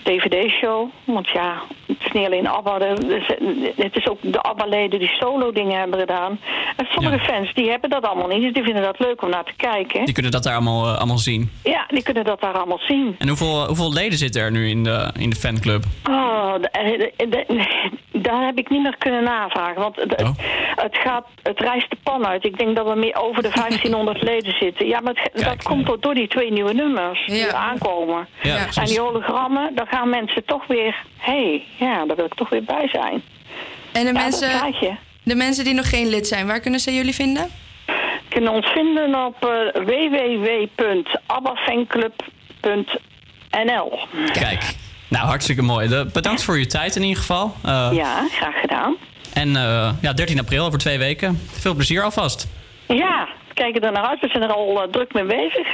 dvd-show. Want ja, het is niet alleen ABBA. er zijn- Het is ook de ABBA-leden die solo-dingen hebben gedaan. En sommige fans die hebben dat allemaal niet. Dus die vinden dat leuk om naar te kijken. Die kunnen dat daar allemaal, eh, allemaal zien. Ja, die kunnen dat daar allemaal zien. En hoeveel, hoeveel leden zitten er nu in de, in de fanclub? Oh, de- de- de- daar heb ik niet meer kunnen navragen. Want het, Oh. het, gaat, het reist de pan uit. Ik denk dat we meer over de 1500 leden zitten. Ja, maar het- dat komt door, door die twee nieuwe nummers die aankomen. Ja, en die hologrammen, dan gaan mensen toch weer... Hé, hey, ja, daar wil ik toch weer bij zijn. En de, Ja, mensen, de mensen die nog geen lid zijn, waar kunnen ze jullie vinden? kunnen ons vinden op uh, www.abbafanclub.nl. Kijk. Nou, hartstikke mooi. De- bedankt voor je tijd in ieder geval. Eh, Ja, graag gedaan. En eh, ja, 13 april, over twee weken. Veel plezier alvast. Ja, we kijken er naar uit. We zijn er al druk mee bezig.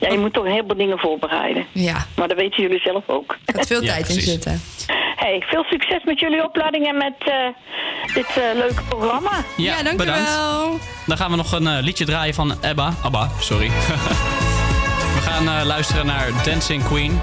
Ja, je moet toch een heleboel dingen voorbereiden. Ja. Maar dat weten jullie zelf ook. Er gaat veel tijd in zitten. Hey, veel succes met jullie opleiding en met eh, dit eh, leuke programma. Ja, bedankt. Dan gaan we nog een eh, liedje draaien van Ebba. Abba, sorry. we gaan eh, luisteren naar. Dancing Queen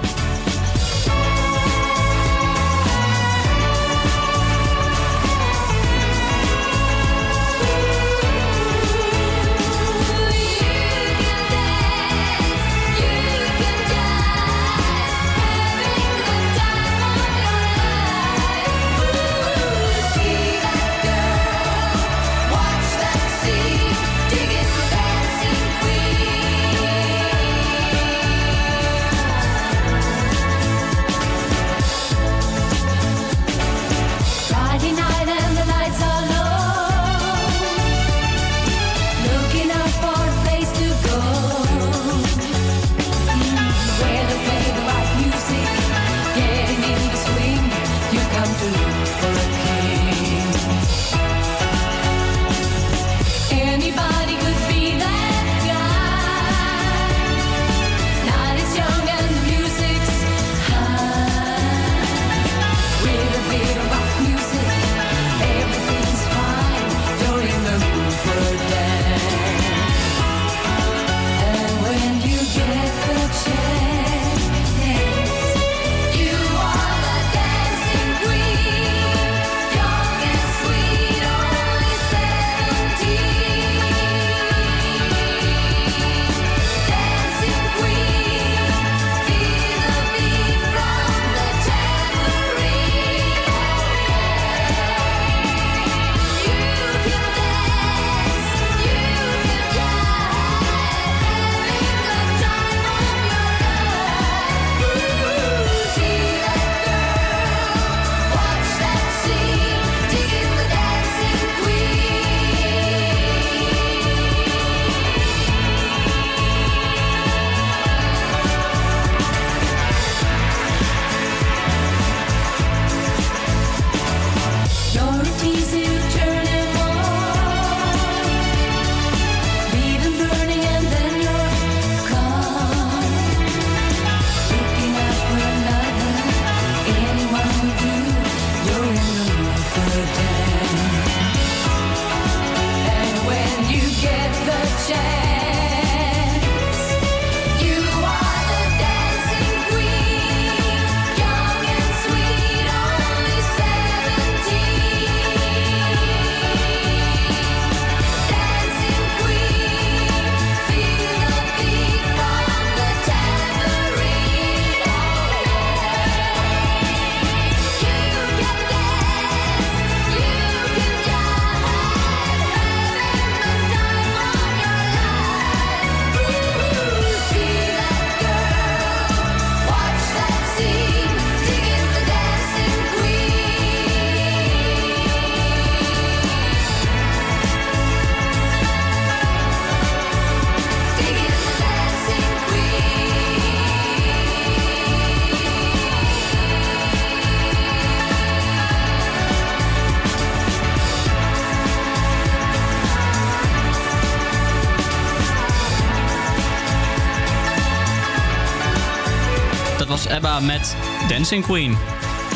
ABBA met Dancing Queen.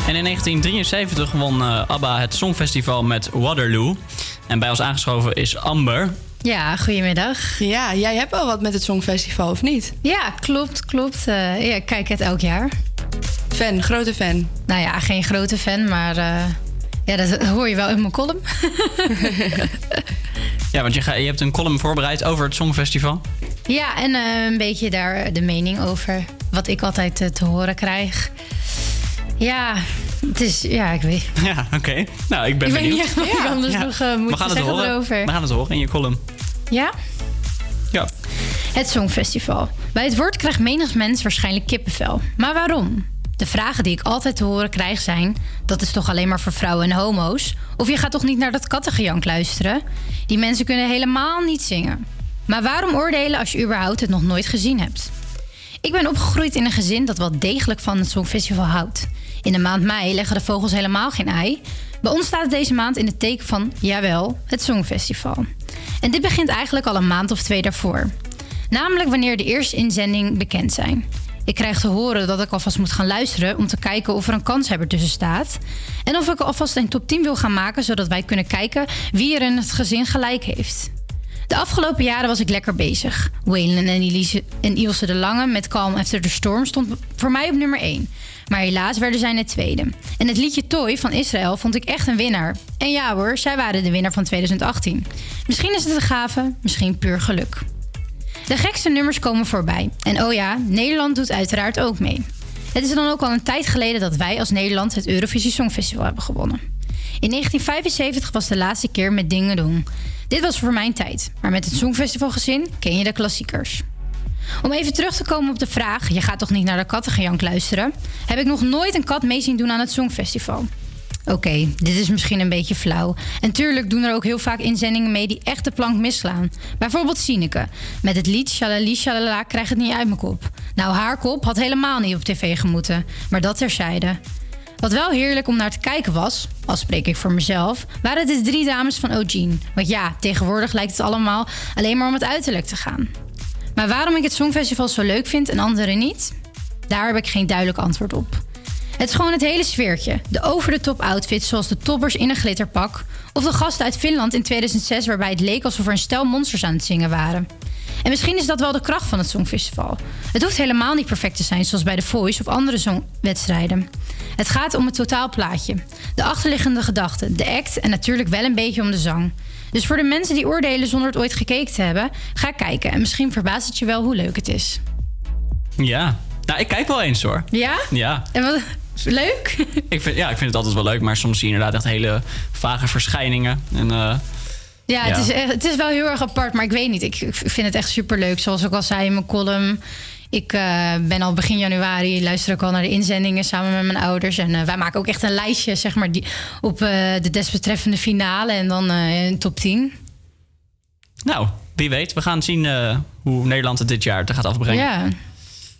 En in 1973 won eh, ABBA het Songfestival met Waterloo. En bij ons aangeschoven is Amber. Ja, goedemiddag. Ja, jij hebt wel wat met het Songfestival, of niet? Ja, klopt, klopt. Eh, ja, ik kijk het elk jaar. Fan, grote fan? Nou ja, geen grote fan, maar eh, ja, dat hoor je wel in mijn column. Ja, want je, ga, je hebt een column voorbereid over het Songfestival. ja, en eh, een beetje daar de mening over. Wat ik altijd eh, te horen krijg. Ja, het is, ja, ik weet. Ja, oké. Nou, ik ben ik weet benieuwd. niet echt wat ik anders nog eh, moet We gaan het zeggen horen. erover. We gaan het horen in je column. Ja? Ja. Het Songfestival. Bij het woord krijgt menig mens waarschijnlijk kippenvel. Maar waarom? De vragen die ik altijd te horen krijg zijn... dat is toch alleen maar voor vrouwen en homo's? Of je gaat toch niet naar dat kattengejank luisteren? Die mensen kunnen helemaal niet zingen. Maar waarom oordelen als je überhaupt het nog nooit gezien hebt? Ik ben opgegroeid in een gezin dat wel degelijk van het Songfestival houdt. In de maand mei leggen de vogels helemaal geen ei. Bij ons staat deze maand in het teken van, jawel, het Songfestival. En dit begint eigenlijk al een maand of twee daarvoor. Namelijk wanneer de eerste inzendingen bekend zijn. Ik krijg te horen dat ik alvast moet gaan luisteren om te kijken of er een kanshebber tussen staat. En of ik alvast een top 10 wil gaan maken, zodat wij kunnen kijken wie er in het gezin gelijk heeft. De afgelopen jaren was ik lekker bezig. Waylon en, Elise, en de Lange met Calm After the Storm stond voor mij op nummer 1. Maar helaas werden zij het tweede. En het liedje Toy van Israël vond ik echt een winnaar. En ja hoor, zij waren de winnaar van 2018. Misschien is het een gave, misschien puur geluk. De gekste nummers komen voorbij. En oh ja, Nederland doet uiteraard ook mee. Het is dan ook al een tijd geleden dat wij als Nederland het Eurovisie Songfestival hebben gewonnen. In 1975 was de laatste keer met Dingen doen. Dit was voor mijn tijd, maar met het Songfestival gezin ken je de klassiekers. Om even terug te komen op de vraag: je gaat toch niet naar de kattengejank luisteren? Heb ik nog nooit een kat mee zien doen aan het Songfestival. Oké, dit is misschien een beetje flauw. En tuurlijk doen er ook heel vaak inzendingen mee die echt de plank misslaan. Bijvoorbeeld Sineke. Met het lied Shalali Shalala krijg het niet uit mijn kop. Nou, haar kop had helemaal niet op tv gemoeten. Maar dat terzijde. Wat wel heerlijk om naar te kijken was, al spreek ik voor mezelf, waren de drie dames van O'Gene. Want ja, tegenwoordig lijkt het allemaal alleen maar om het uiterlijk te gaan. Maar waarom ik het Songfestival zo leuk vind en anderen niet? Daar heb ik geen duidelijk antwoord op. Het is gewoon het hele sfeertje. De over-de-top outfits zoals de toppers in een glitterpak. Of de gasten uit Finland in 2006 waarbij het leek alsof er een stel monsters aan het zingen waren. En misschien is dat wel de kracht van het Songfestival. Het hoeft helemaal niet perfect te zijn zoals bij The Voice of andere zongwedstrijden. Het gaat om het totaalplaatje. De achterliggende gedachten, de act en natuurlijk wel een beetje om de zang. Dus voor de mensen die oordelen zonder het ooit gekeken te hebben, ga kijken. En misschien verbaast het je wel hoe leuk het is. Ja. Nou, ik kijk wel eens hoor. Ja? Ja. En wat leuk? Ik vind, ja, ik vind het altijd wel leuk, maar soms zie je inderdaad echt hele vage verschijningen. En, eh, Ja, Het, Ja. is echt, het is wel heel erg apart, maar ik weet niet. Ik, ik vind het echt superleuk. Zoals ik al zei in mijn column. Ik eh, ben al begin januari, luister ik al naar de inzendingen samen met mijn ouders. En eh, wij maken ook echt een lijstje, zeg maar, die, op eh, de desbetreffende finale. En dan een top 10. nou, wie weet. We gaan zien hoe Nederland het dit jaar te gaat afbrengen. Ja.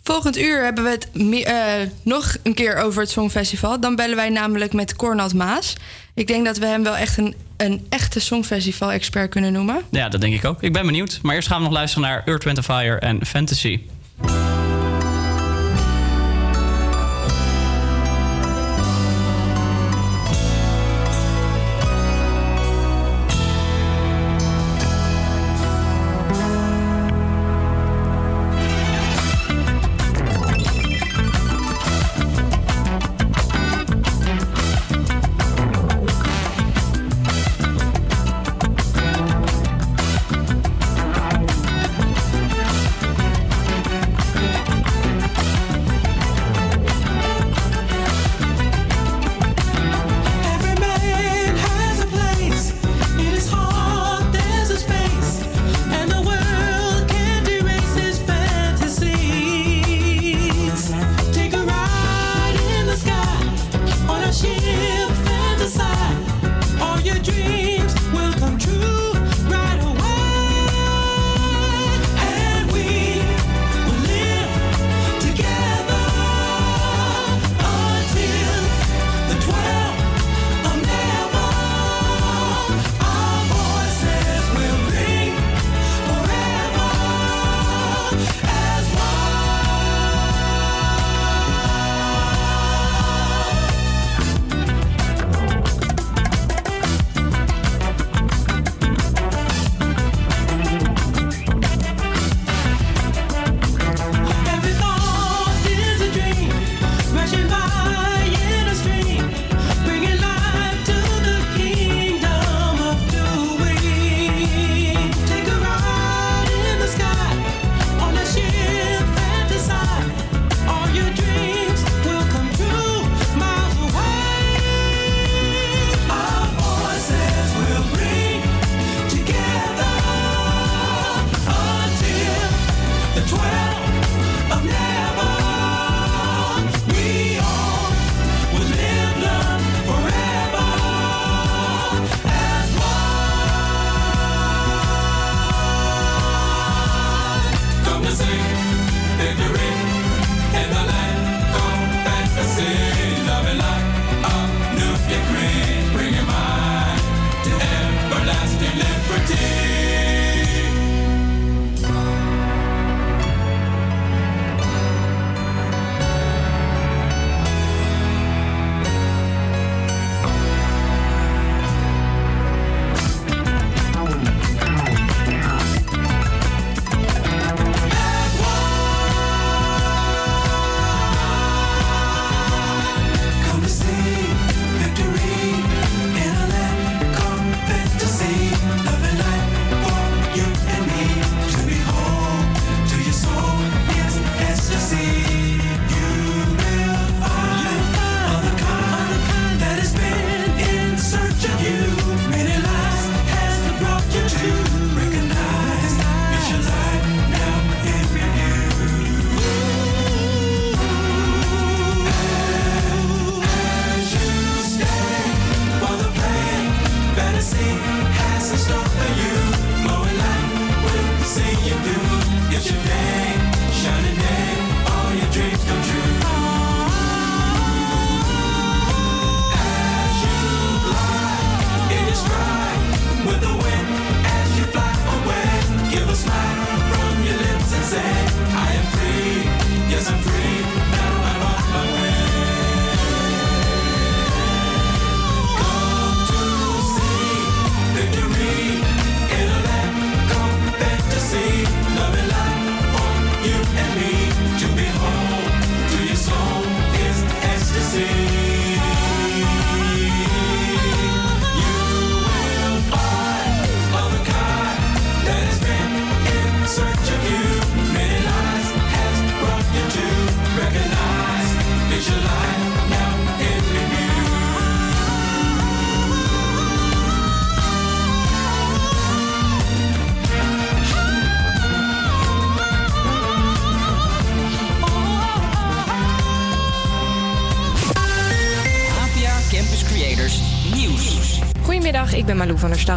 Volgend uur hebben we het eh, nog een keer over het Songfestival. Dan bellen wij namelijk met Cornald Maas. Ik denk dat we hem wel echt een, een echte Songfestival-expert kunnen noemen. Ja, dat denk ik ook. Ik ben benieuwd. Maar eerst gaan we nog luisteren naar Earth, Wind Fire en Fantasy.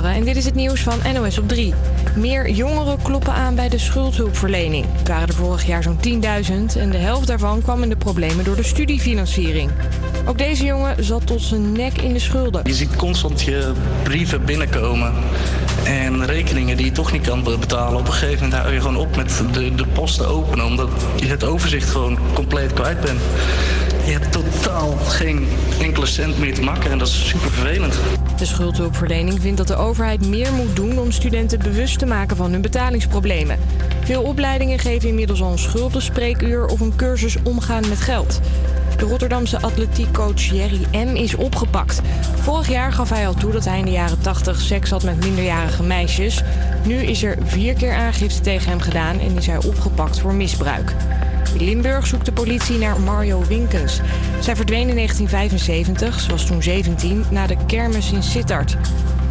En dit is het nieuws van NOS op 3. Meer jongeren kloppen aan bij de schuldhulpverlening. Het waren er vorig jaar zo'n 10.000 en de helft daarvan kwam in de problemen door de studiefinanciering. Ook deze jongen zat tot zijn nek in de schulden. Je ziet constant je brieven binnenkomen en rekeningen die je toch niet kan betalen. Op een gegeven moment hou je gewoon op met de, de posten openen, omdat je het overzicht gewoon compleet kwijt bent. Je hebt totaal geen enkele cent meer te makken en dat is super vervelend. De schuldhulpverlening vindt dat de overheid meer moet doen om studenten bewust te maken van hun betalingsproblemen. Veel opleidingen geven inmiddels al een schuldenspreekuur of een cursus omgaan met geld. De Rotterdamse atletiekcoach Jerry M. is opgepakt. Vorig jaar gaf hij al toe dat hij in de jaren 80 seks had met minderjarige meisjes. Nu is er vier keer aangifte tegen hem gedaan en is hij opgepakt voor misbruik. In Limburg zoekt de politie naar Mario Winkens. Zij verdween in 1975, ze was toen 17, na de kermis in Sittard.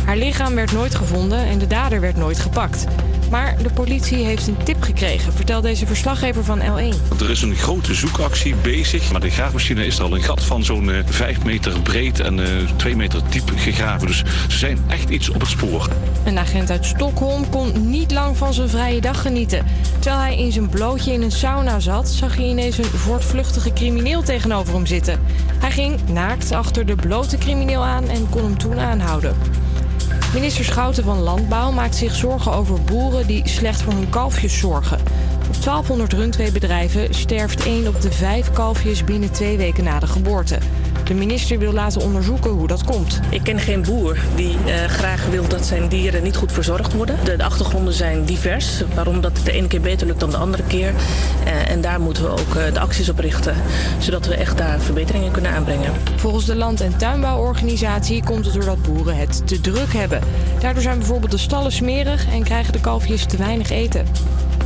Haar lichaam werd nooit gevonden en de dader werd nooit gepakt. Maar de politie heeft een tip gekregen, vertelt deze verslaggever van L1. Er is een grote zoekactie bezig, maar de graafmachine is er al een gat van zo'n eh, 5 meter breed en eh 2 meter diep gegraven. Dus ze zijn echt iets op het spoor. Een agent uit Stockholm kon niet lang van zijn vrije dag genieten. Terwijl hij in zijn blootje in een sauna zat, zag hij ineens een voortvluchtige crimineel tegenover hem zitten. Hij ging naakt achter de blote crimineel aan en kon hem toen aanhouden. Minister Schouten van Landbouw maakt zich zorgen over boeren die slecht voor hun kalfjes zorgen. Op 1200 rundveebedrijven sterft 1 op de 5 kalfjes binnen twee weken na de geboorte. De minister wil laten onderzoeken hoe dat komt. Ik ken geen boer die eh, graag wil dat zijn dieren niet goed verzorgd worden. De, de achtergronden zijn divers, waarom dat de ene keer beter lukt dan de andere keer. Eh, en daar moeten we ook eh, de acties op richten, zodat we echt daar verbeteringen kunnen aanbrengen. Volgens de Land- en Tuinbouworganisatie komt het doordat boeren het te druk hebben. Daardoor zijn bijvoorbeeld de stallen smerig en krijgen de kalfjes te weinig eten.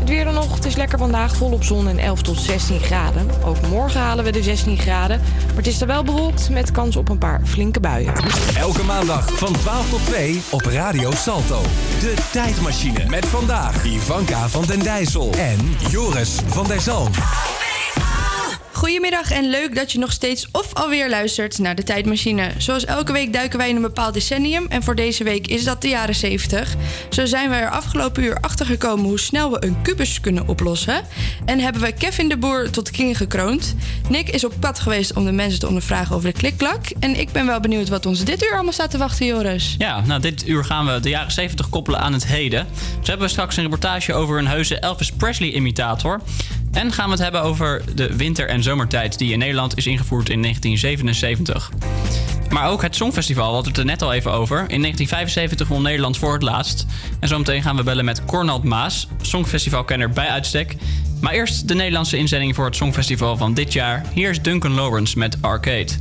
Het weer dan nog. Het is lekker vandaag volop zon en 11 tot 16 graden. Ook morgen halen we de 16 graden. Maar het is er wel bewolkt met kans op een paar flinke buien. Elke maandag van 12 tot 2 op Radio Salto. De tijdmachine met vandaag Ivanka van den Dijssel en Joris van der Zalm. Goedemiddag en leuk dat je nog steeds of alweer luistert naar de tijdmachine. Zoals elke week duiken wij in een bepaald decennium en voor deze week is dat de jaren 70. Zo zijn we er afgelopen uur achter gekomen hoe snel we een kubus kunnen oplossen. En hebben we Kevin de Boer tot king gekroond. Nick is op pad geweest om de mensen te ondervragen over de klikklak. En ik ben wel benieuwd wat ons dit uur allemaal staat te wachten, Joris. Ja, nou dit uur gaan we de jaren 70 koppelen aan het heden. Dus hebben we straks een reportage over een heuse Elvis Presley-imitator. En gaan we het hebben over de winter- en zomertijd die in Nederland is ingevoerd in 1977. Maar ook het Songfestival, we hadden het er net al even over. In 1975 won Nederland voor het laatst. En zometeen gaan we bellen met Cornald Maas, Songfestivalkenner bij uitstek. Maar eerst de Nederlandse inzending voor het Songfestival van dit jaar. Hier is Duncan Lawrence met Arcade.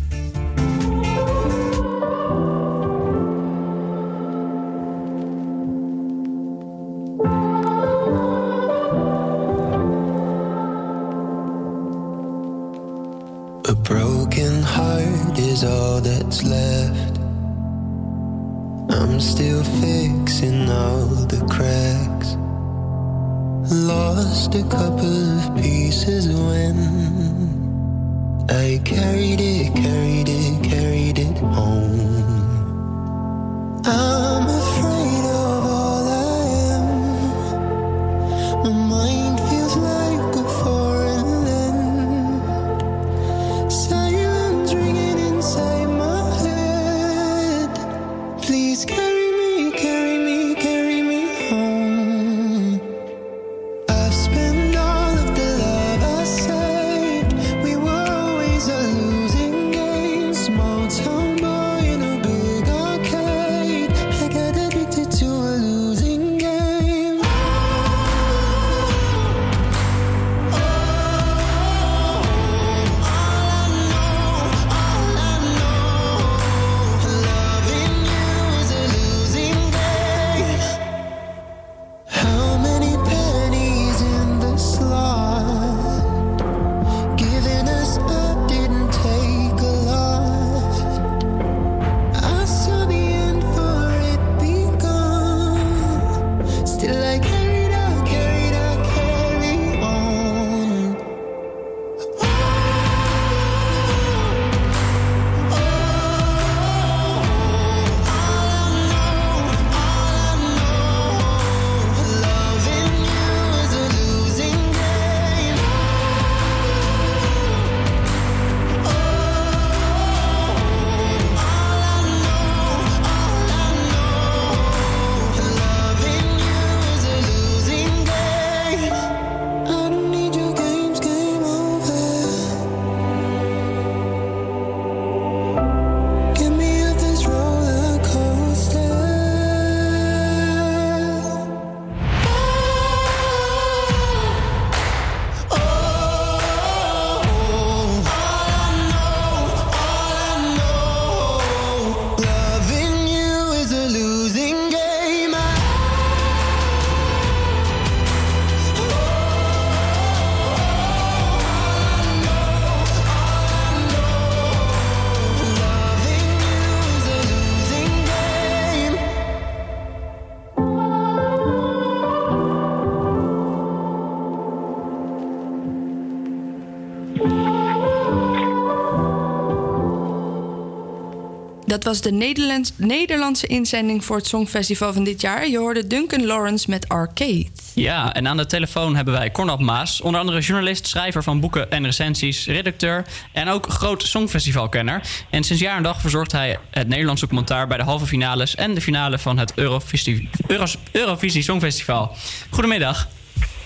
Was de Nederlands, Nederlandse inzending voor het Songfestival van dit jaar. Je hoorde Duncan Lawrence met Arcade. Ja, en aan de telefoon hebben wij Cornel Maas. Onder andere journalist, schrijver van boeken en recensies, redacteur... en ook groot songfestivalkenner. En sinds jaar en dag verzorgt hij het Nederlandse commentaar... bij de halve finales en de finale van het Eurovisie, Euros- Eurovisie Songfestival. Goedemiddag.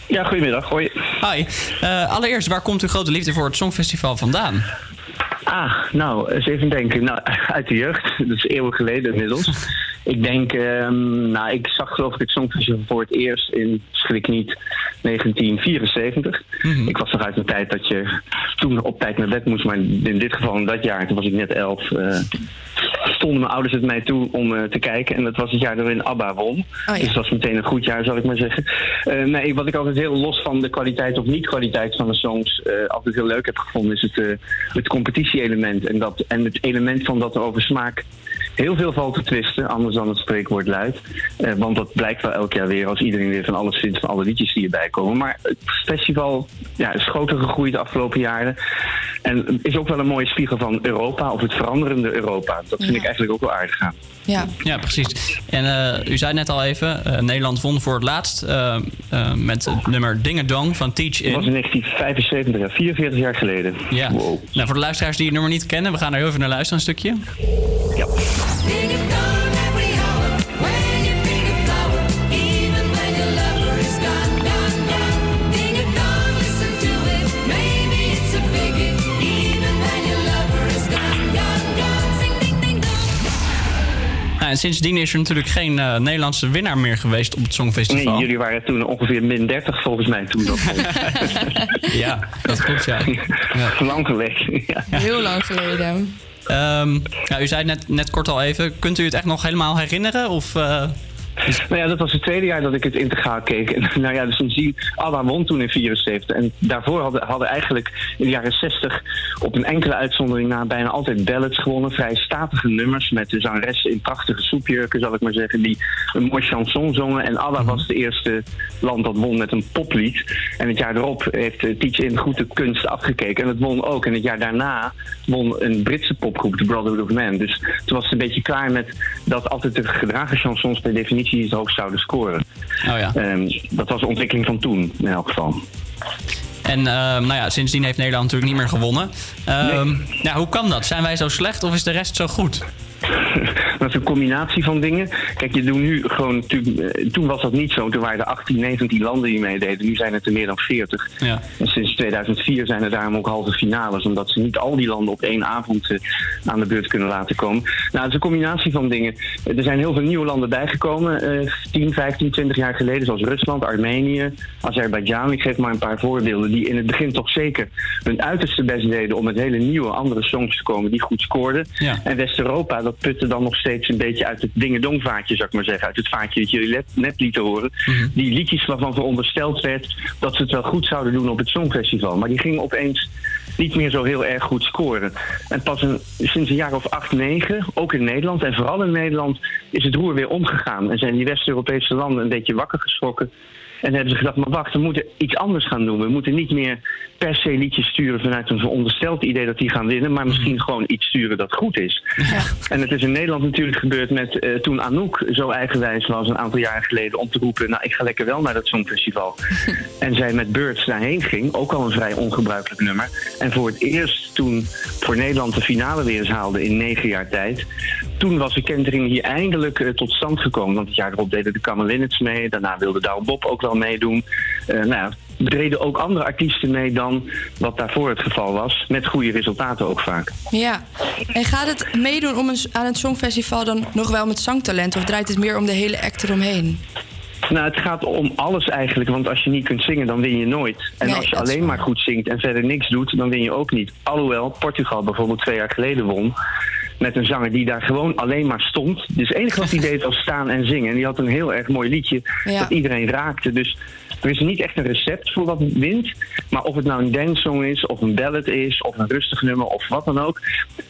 Ja, goedemiddag. Hoi. Hi. Eh, allereerst, waar komt uw grote liefde voor het Songfestival vandaan? Ah, nou, eens even denken. Nou, uit de jeugd. Dat is eeuwen geleden inmiddels. ik denk, ehm, nou, ik zag geloof ik het Songfestival voor het eerst in, schrik niet, 1974. Ik was nog uit een tijd dat je toen op tijd naar bed moest, maar in dit geval in dat jaar, toen was ik net elf, eh, stonden mijn ouders het mij toe om eh, te kijken. En dat was het jaar waarin ABBA won. Dus dat was meteen een goed jaar, zal ik maar zeggen. Eh, nee, wat ik altijd heel los van de kwaliteit of niet-kwaliteit van de songs eh, altijd heel leuk heb gevonden, is het, het competitie-element. En, dat, en het element van dat er over smaak heel veel valt te twisten, anders dan het spreekwoord luidt. Eh, want dat blijkt wel elk jaar weer als iedereen weer van alles vindt, van alle liedjes die erbij komen. Maar het festival ja, is groter gegroeid de afgelopen jaren. En is ook wel een mooie spiegel van Europa, of het veranderende Europa. Dat vind Ja. ik eigenlijk ook wel aardig aan. Ja. Ja, precies. En eh, u zei net al even, eh, Nederland won voor het laatst eh, eh, met het nummer Dingedong van Teach In. Dat was in 1975, ja, 44 jaar geleden. Ja. Nou, voor de luisteraars die het nummer niet kennen, we gaan er heel even naar luisteren, een stukje. Ja. Nou, en sindsdien is er natuurlijk geen eh, Nederlandse winnaar meer geweest op het Songfestival. Nee, jullie waren toen ongeveer min 30 volgens mij toen dat ja, dat klopt, ja. Lang geleden. Ja. Heel lang geleden. Ehm, nou, u zei net, net kort al even. Kunt u het echt nog helemaal herinneren? Of, eh, Nou ja, dat was het tweede jaar dat ik het integraal keek. En, nou ja, dus ABBA won toen in 74. En daarvoor hadden, hadden eigenlijk in de jaren 60 op een enkele uitzondering na bijna altijd ballads gewonnen. Vrij statige nummers met de zangeressen in prachtige soepjurken, zal ik maar zeggen, die een mooi chanson zongen. En ABBA was het eerste land dat won met een poplied. En het jaar erop heeft Teach in goed de kunst afgekeken. En het won ook. En het jaar daarna won een Britse popgroep, The Brotherhood of Man. Dus toen was het een beetje klaar met dat altijd de gedragen chansons per definitie het hoogst zouden scoren. Oh ja. Ehm, dat was de ontwikkeling van toen, in elk geval. En ehm, nou ja, sindsdien heeft Nederland natuurlijk niet meer gewonnen. Ehm, ja, hoe kan dat? Zijn wij zo slecht of is de rest zo goed? Dat is een combinatie van dingen. Kijk, je doet nu gewoon. eh, Toen was dat niet zo. Toen waren er 18, 19 landen die meededen. Nu zijn het er meer dan 40. Ja. En sinds 2004 zijn er daarom ook halve finales. Omdat ze niet al die landen op één avond eh, aan de beurt kunnen laten komen. Nou, het is een combinatie van dingen. Er zijn heel veel nieuwe landen bijgekomen. eh 10, 15, 20 jaar geleden. Zoals Rusland, Armenië, Azerbeidzjan. Ik geef maar een paar voorbeelden. Die in het begin toch zeker hun uiterste best deden. om met hele nieuwe, andere songs te komen. die goed scoorden. Ja. En West-Europa, dat putte dan nog steeds een beetje uit het dingedongvaatje, zou ik maar zeggen. Uit het vaatje dat jullie net, net lieten horen. Die liedjes waarvan verondersteld werd dat ze het wel goed zouden doen op het Songfestival. Maar die gingen opeens niet meer zo heel erg goed scoren. En pas een, sinds een jaar of acht, negen, ook in Nederland en vooral in Nederland, is het roer weer omgegaan. En zijn die West-Europese landen een beetje wakker geschrokken. En hebben ze gedacht, maar wacht, we moeten iets anders gaan doen. We moeten niet meer per se liedjes sturen vanuit een verondersteld idee dat die gaan winnen, maar misschien gewoon iets sturen dat goed is. En het is in Nederland natuurlijk gebeurd met eh, toen Anouk zo eigenwijs was een aantal jaren geleden om te roepen, nou ik ga lekker wel naar dat Songfestival. en zij met Birds daarheen ging, ook al een vrij ongebruikelijk nummer. En voor het eerst toen voor Nederland de finale weer eens haalde in negen jaar tijd, toen was de kentering hier eindelijk eh, tot stand gekomen. Want het jaar erop deden de Kamerlinnets mee, daarna wilde Douwe Bob ook wel meedoen. Eh, nou ja, deden ook andere artiesten mee dan wat daarvoor het geval was. Met goede resultaten ook vaak. Ja. En gaat het meedoen om een, aan het Songfestival dan nog wel met zangtalent? Of draait het meer om de hele act eromheen? Nou, het gaat om alles eigenlijk. Want als je niet kunt zingen, dan win je nooit. En Nee, als je alleen maar goed zingt en verder niks doet, dan win je ook niet. Alhoewel Portugal bijvoorbeeld twee jaar geleden won. Met een zanger die daar gewoon alleen maar stond. Dus het enige wat hij deed was staan en zingen. En die had een heel erg mooi liedje Ja. dat iedereen raakte. Dus er is niet echt een recept voor wat wint. Maar of het nou een dancesong is, of een ballad is, of een rustig nummer, of wat dan ook.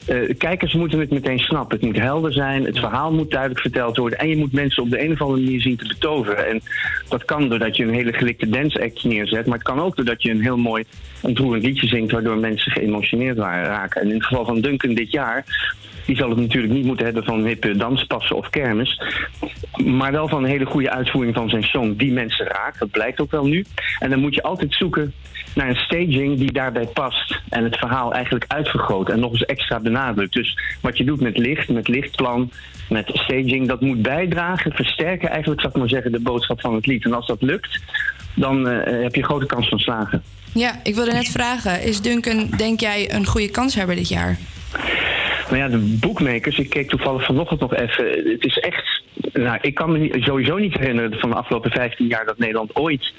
eh, kijkers moeten het meteen snappen. Het moet helder zijn, het verhaal moet duidelijk verteld worden. En je moet mensen op de een of andere manier zien te betoveren. En dat kan doordat je een hele gelikte dance act neerzet. Maar het kan ook doordat je een heel mooi ontroerend liedje zingt, waardoor mensen geëmotioneerd waren, raken. En in het geval van Duncan dit jaar Die zal het natuurlijk niet moeten hebben van hippe danspassen of kermis. Maar wel van een hele goede uitvoering van zijn song die mensen raakt. Dat blijkt ook wel nu. En dan moet je altijd zoeken naar een staging die daarbij past. En het verhaal eigenlijk uitvergroot en nog eens extra benadrukt. Dus wat je doet met licht, met lichtplan, met staging, dat moet bijdragen, versterken eigenlijk, zou ik maar zeggen, de boodschap van het lied. En als dat lukt, dan eh, heb je grote kans van slagen. Ja, ik wilde net vragen. Is Duncan, denk jij, een goede kanshebber dit jaar? Nou ja, de boekmakers, ik keek toevallig vanochtend nog even. Het is echt. Nou, ik kan me niet, sowieso niet herinneren van de afgelopen 15 jaar dat Nederland ooit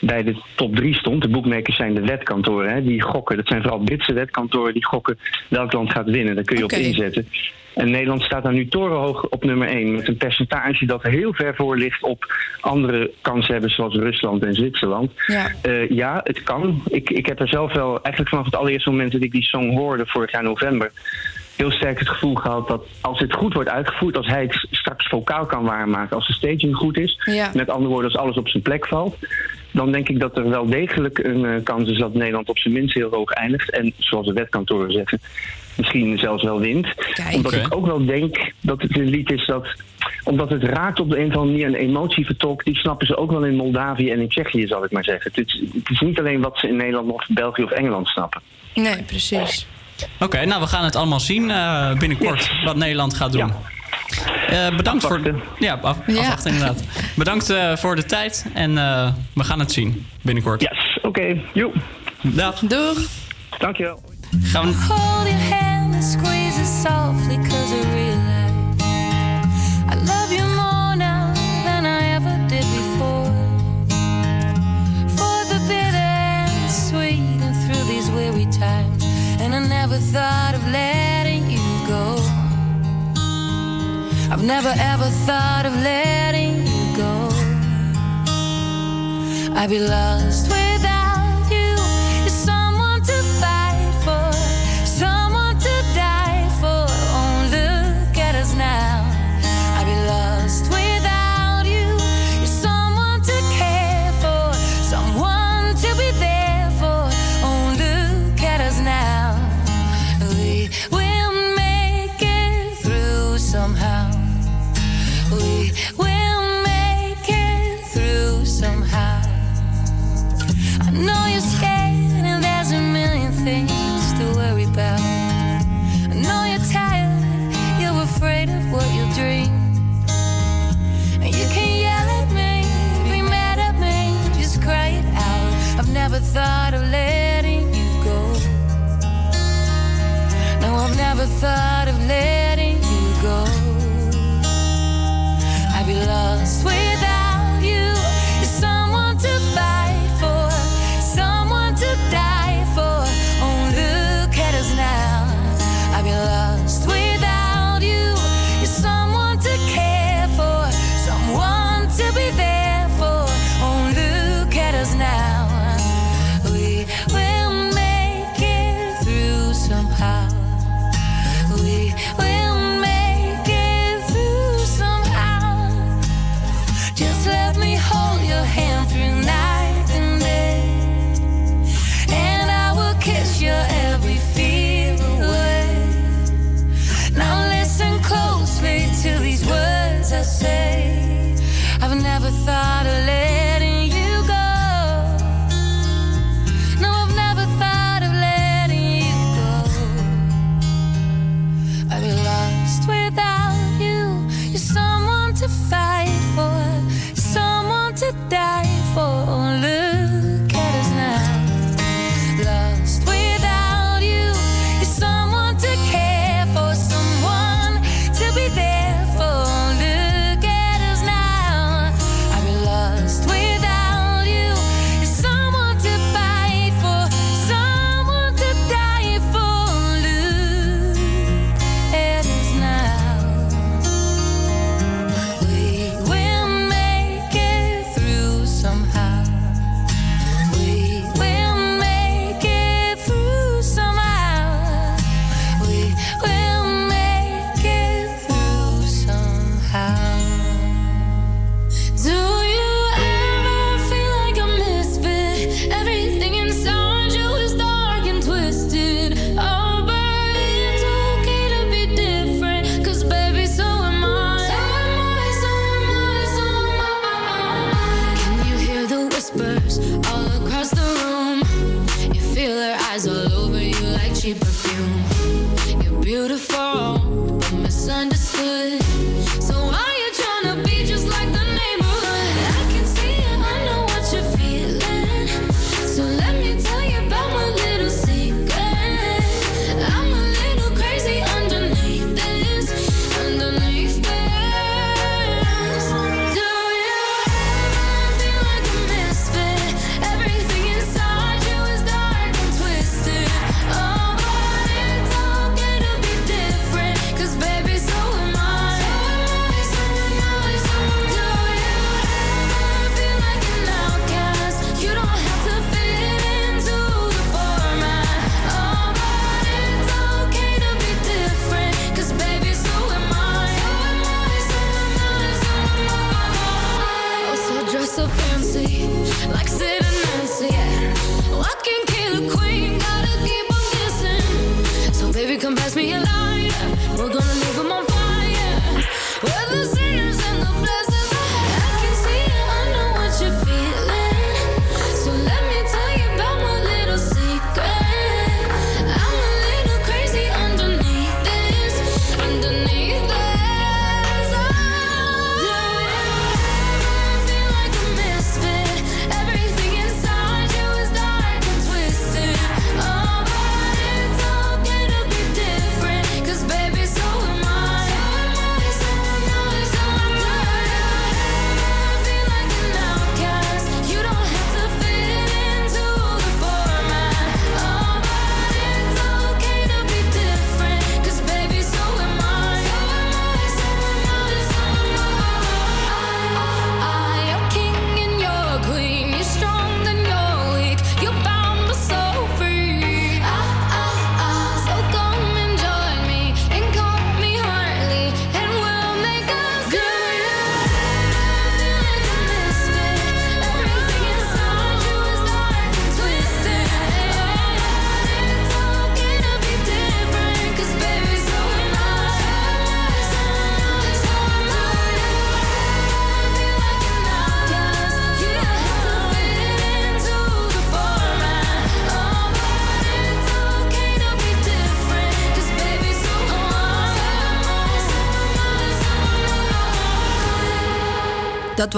bij de top 3 stond. De boekmakers zijn de wetkantoren, hè, die gokken. Dat zijn vooral Britse wetkantoren die gokken welk land gaat winnen. Daar kun je op inzetten. En Nederland staat daar nu torenhoog op nummer 1. Met een percentage dat heel ver voor ligt op andere kanshebbers zoals Rusland en Zwitserland. Ja. Eh, ja, het kan. Ik, ik heb er zelf wel, eigenlijk vanaf het allereerste moment dat ik die song hoorde, vorig jaar november, heel sterk het gevoel gehad dat als het goed wordt uitgevoerd, als hij het straks vocaal kan waarmaken, als de staging goed is, Ja. met andere woorden, als alles op zijn plek valt, dan denk ik dat er wel degelijk een eh, kans is dat Nederland op zijn minst heel hoog eindigt. En zoals de wetkantoren zeggen, misschien zelfs wel wint. Omdat ik ook wel denk dat het een lied is dat omdat het raakt op de een of andere manier een emotie vertolkt, die snappen ze ook wel in Moldavië en in Tsjechië, zal ik maar zeggen. Het is, het is niet alleen wat ze in Nederland of België of Engeland snappen. Nee, precies. Oké, nou we gaan het allemaal zien eh, binnenkort wat Nederland gaat doen. Eh, bedankt voor. Ja, af, Ja. afwachten inderdaad. Bedankt eh, voor de tijd en eh, we gaan het zien binnenkort. Yes, oké. Joep. Dag. Doeg. Dankjewel. Gaan we... never thought of letting you go. I've never ever thought of letting you go. I'd be lost without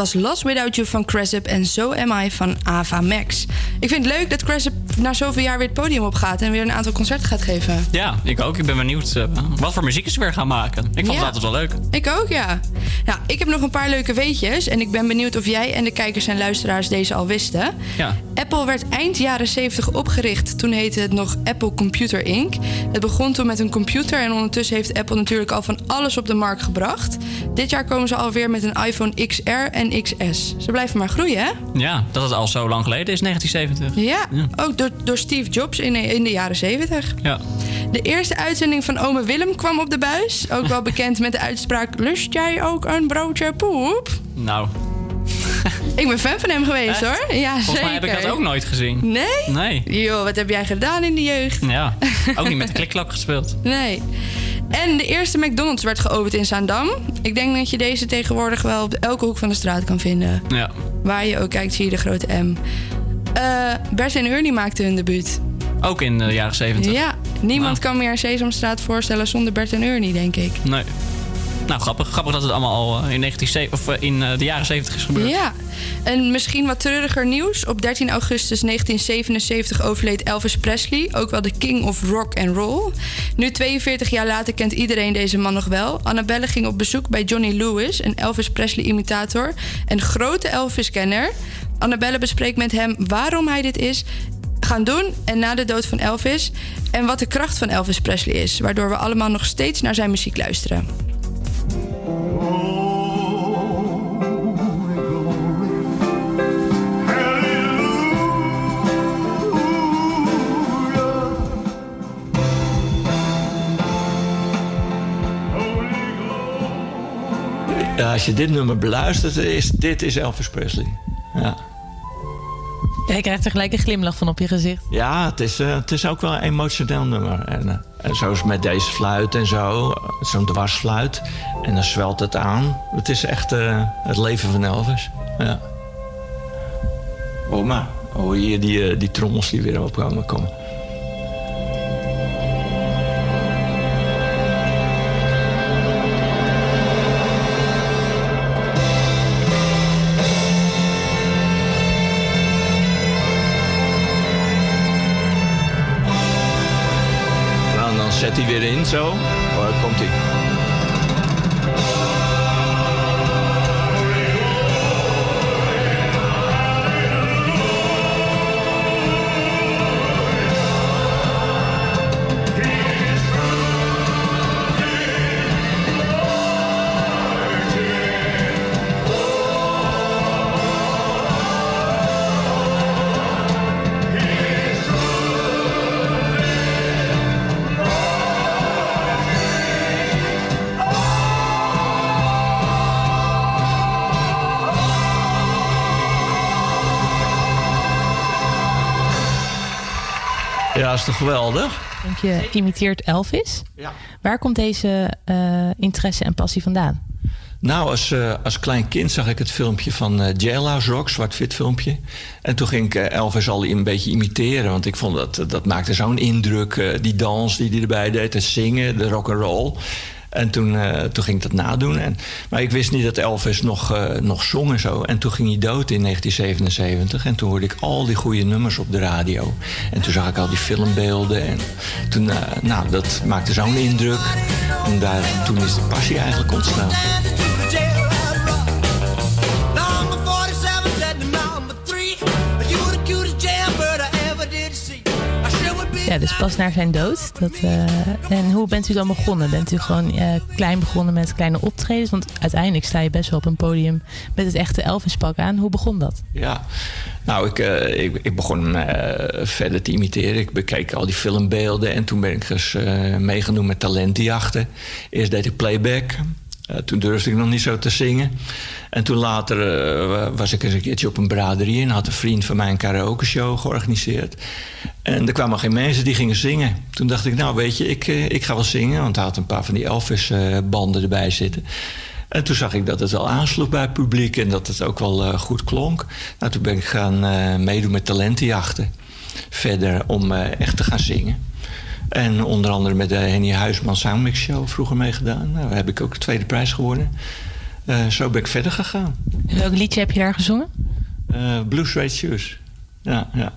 was Lost Without You van Cressip en So Am I van Ava Max. Ik vind het leuk dat Cressip na zoveel jaar weer het podium op gaat en weer een aantal concerten gaat geven. Ja, ik ook. Ik ben benieuwd eh, wat voor muziek ze weer gaan maken. Ik vond Ja. het altijd wel leuk. Ik ook, ja. Nou, ik heb nog een paar leuke weetjes en ik ben benieuwd of jij en de kijkers en luisteraars deze al wisten. Ja. Apple werd eind jaren 70 opgericht. Toen heette het nog Apple Computer Inc. Het begon toen met een computer en ondertussen heeft Apple natuurlijk al van alles op de markt gebracht. Dit jaar komen ze alweer met een iPhone XR en XS. Ze blijven maar groeien, hè? Ja, dat het al zo lang geleden is, 1970. Ja, ook door, door Steve Jobs in, in de jaren 70. Ja. De eerste uitzending van Ome Willem kwam op de buis. Ook wel bekend met de uitspraak... Lust jij ook een broodje poep? Nou, Ik ben fan van hem geweest, Echt? hoor. Ja, volgens zeker. mij heb ik dat ook nooit gezien. Nee? Nee. Joh, wat heb jij gedaan in de jeugd? Ja, ook niet met de klikklak gespeeld. Nee. En de eerste McDonald's werd geopend in Zaandam. Ik denk dat je deze tegenwoordig wel op elke hoek van de straat kan vinden. Ja. Waar je ook kijkt, zie je de grote M. Eh, Bert en Ernie maakten hun debuut. Ook in de jaren 70. Ja, niemand kan meer een Sesamstraat voorstellen zonder Bert en Ernie, denk ik. Nee. Nou, grappig. Grappig dat het allemaal al eh, in, 1970 of, eh, in eh, de jaren 70 is gebeurd. Ja, en misschien wat treuriger nieuws. Op 13 augustus 1977 overleed Elvis Presley, ook wel de king of rock and roll. Nu 42 jaar later kent iedereen deze man nog wel. Annabelle ging op bezoek bij Johnny Lewis, een Elvis Presley imitator en grote Elvis-kenner. Annabelle bespreekt met hem waarom hij dit is gaan doen en na de dood van Elvis en wat de kracht van Elvis Presley is, waardoor we allemaal nog steeds naar zijn muziek luisteren. Als je dit nummer beluistert, is dit is Elvis Presley. Ja, Ja, je krijgt er gelijk een glimlach van op je gezicht. ja het, is, eh, het is ook wel een emotioneel nummer. En, eh, en zoals met deze fluit en zo, zo'n dwarsfluit. En dan zwelt het aan. Het is echt eh, het leven van Elvis. Ja. Maar hoor hier die, die trommels die weer opkomen komen. Zet hij weer in zo. Oh, komt hij. Is toch geweldig? Want je imiteert Elvis. Ja. Waar komt deze eh, interesse en passie vandaan? Nou, als, eh, als klein kind zag ik het filmpje van eh Jailhouse Rock, zwart-wit filmpje. En toen ging ik Elvis al een beetje imiteren. Want ik vond dat, dat maakte zo'n indruk. die dans die hij erbij deed, het zingen, de rock and roll. En toen, eh, toen ging ik dat nadoen. En, maar ik wist niet dat Elvis nog, eh, nog zong en zo. En toen ging hij dood in 1977. En toen hoorde ik al die goede nummers op de radio. En toen zag ik al die filmbeelden. En toen, eh, nou, dat maakte zo'n indruk. En daar, toen is de passie eigenlijk ontstaan. Ja, dus pas na zijn dood. Dat, eh, en hoe bent u dan begonnen? Bent u gewoon eh, klein begonnen met kleine optredens? Want uiteindelijk sta je best wel op een podium met het echte Elvis-pak aan. Hoe begon dat? Ja, nou, ik, eh, ik, ik begon verder te imiteren. Ik bekeek al die filmbeelden en toen ben ik eh, meegenomen met talentenjachten. Eerst deed ik playback. Eh, toen durfde ik nog niet zo te zingen. En toen later eh, was ik eens een keertje op een braderie en had een vriend van mij een karaoke show georganiseerd. En er kwamen geen mensen die gingen zingen. Toen dacht ik, nou weet je, ik, eh, ik ga wel zingen. Want hij had een paar van die Elvis-banden erbij zitten. En toen zag ik dat het wel aansloeg bij het publiek en dat het ook wel goed klonk. Nou, toen ben ik gaan meedoen met talentenjachten. Verder om echt te gaan zingen. En onder andere met de Henny Huisman Soundmix Show vroeger meegedaan. Nou, daar heb ik ook de tweede prijs gewonnen. Eh, zo ben ik verder gegaan. En welk liedje heb je daar gezongen? Eh Blue Suede Shoes. Ja, ja.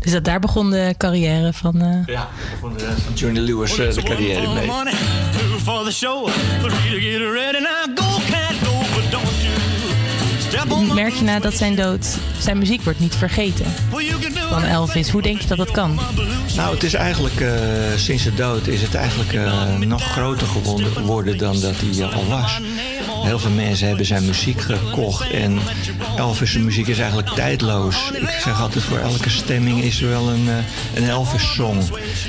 Dus dat daar begon de carrière van... eh, Ja, van, de, van Johnny Lewis eh, de carrière mee. money, two for the show, three to get ready. Now go, cat, go, but don't you step on my Merk je na dat zijn dood, zijn muziek wordt niet vergeten van Elvis. Hoe denk je dat dat kan? Nou, het is eigenlijk, eh, sinds de dood is het eigenlijk eh, nog groter geworden dan dat hij eh, al was. Heel veel mensen hebben zijn muziek gekocht en Elvis' muziek is eigenlijk tijdloos. Ik zeg altijd, voor elke stemming is er wel een, een Elvis-song.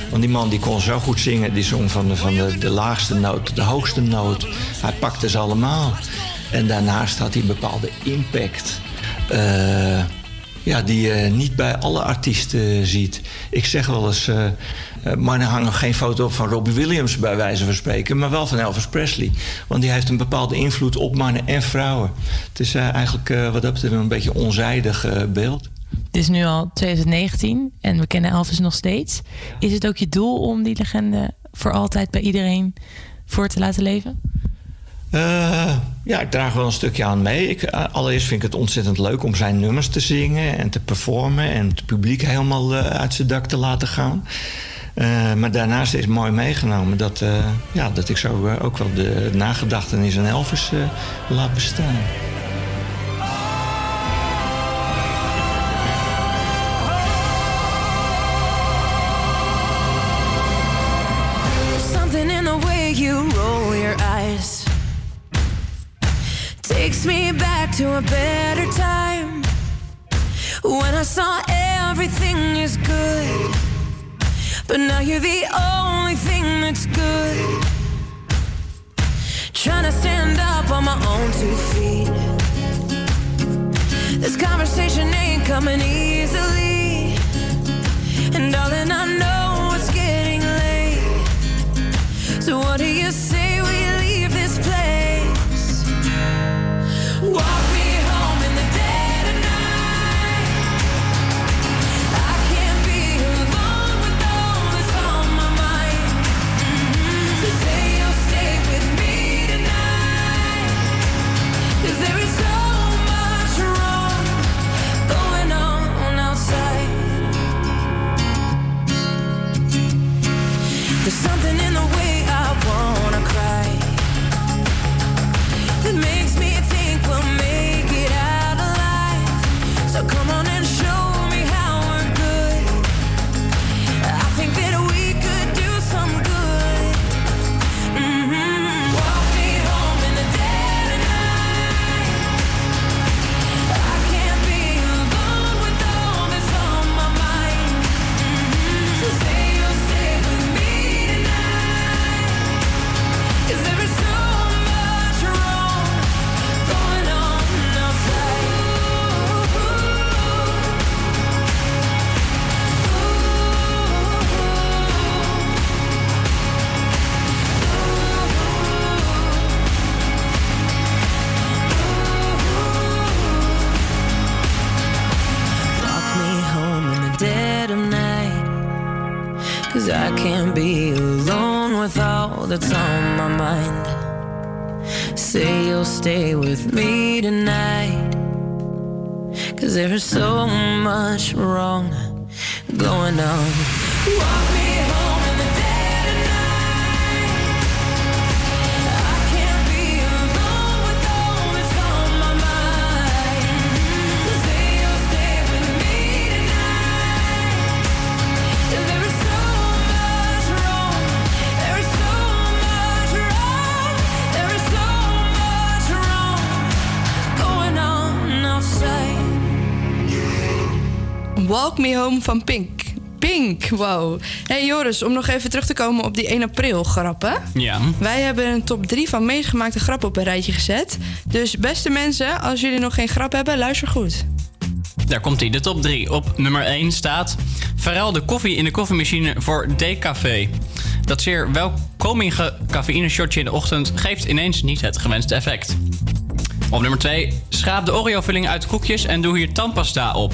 Want die man die kon zo goed zingen, die zong van, de, van de, de laagste noot tot de hoogste noot. Hij pakte ze allemaal. En daarnaast had hij een bepaalde impact. Ja, die je niet bij alle artiesten ziet. Ik zeg wel eens, eh eh, maar hangt nog geen foto van Robbie Williams bij wijze van spreken, maar wel van Elvis Presley. Want die heeft een bepaalde invloed op mannen en vrouwen. Het is eh, eigenlijk eh, wat dat betreft een beetje onzijdig eh, beeld. Het is nu al 2019 en we kennen Elvis nog steeds. Is het ook je doel om die legende voor altijd bij iedereen voor te laten leven? Eh, ja, ik draag wel een stukje aan mee. Ik, eh, allereerst vind ik het ontzettend leuk om zijn nummers te zingen en te performen en het publiek helemaal eh, uit zijn dak te laten gaan. Maar daarnaast is mooi meegenomen dat, ja, dat ik zo ook wel de nagedachtenis aan Elvis laat bestaan. To a better time when I saw everything is good. But now you're the only thing that's good. Trying to stand up on my own two feet. This conversation ain't coming easily. And darling, I know it's getting late. So what do you say stay with me tonight. Cause there's so much wrong going on. Walk Walk Me Home van Pink. Pink, wow. Hey Joris, om nog even terug te komen op die 1 april grappen. Ja. Wij hebben een top 3 van meest gemaakte grappen op een rijtje gezet. Dus beste mensen, als jullie nog geen grap hebben, luister goed. Daar komt hij, de top 3. Op nummer 1 staat... Verruil de koffie in de koffiemachine voor decafé. Dat zeer welkomige cafeïne shotje in de ochtend... geeft ineens niet het gewenste effect. Op nummer 2. Schaap de Oreo-vulling uit koekjes en doe hier tandpasta op.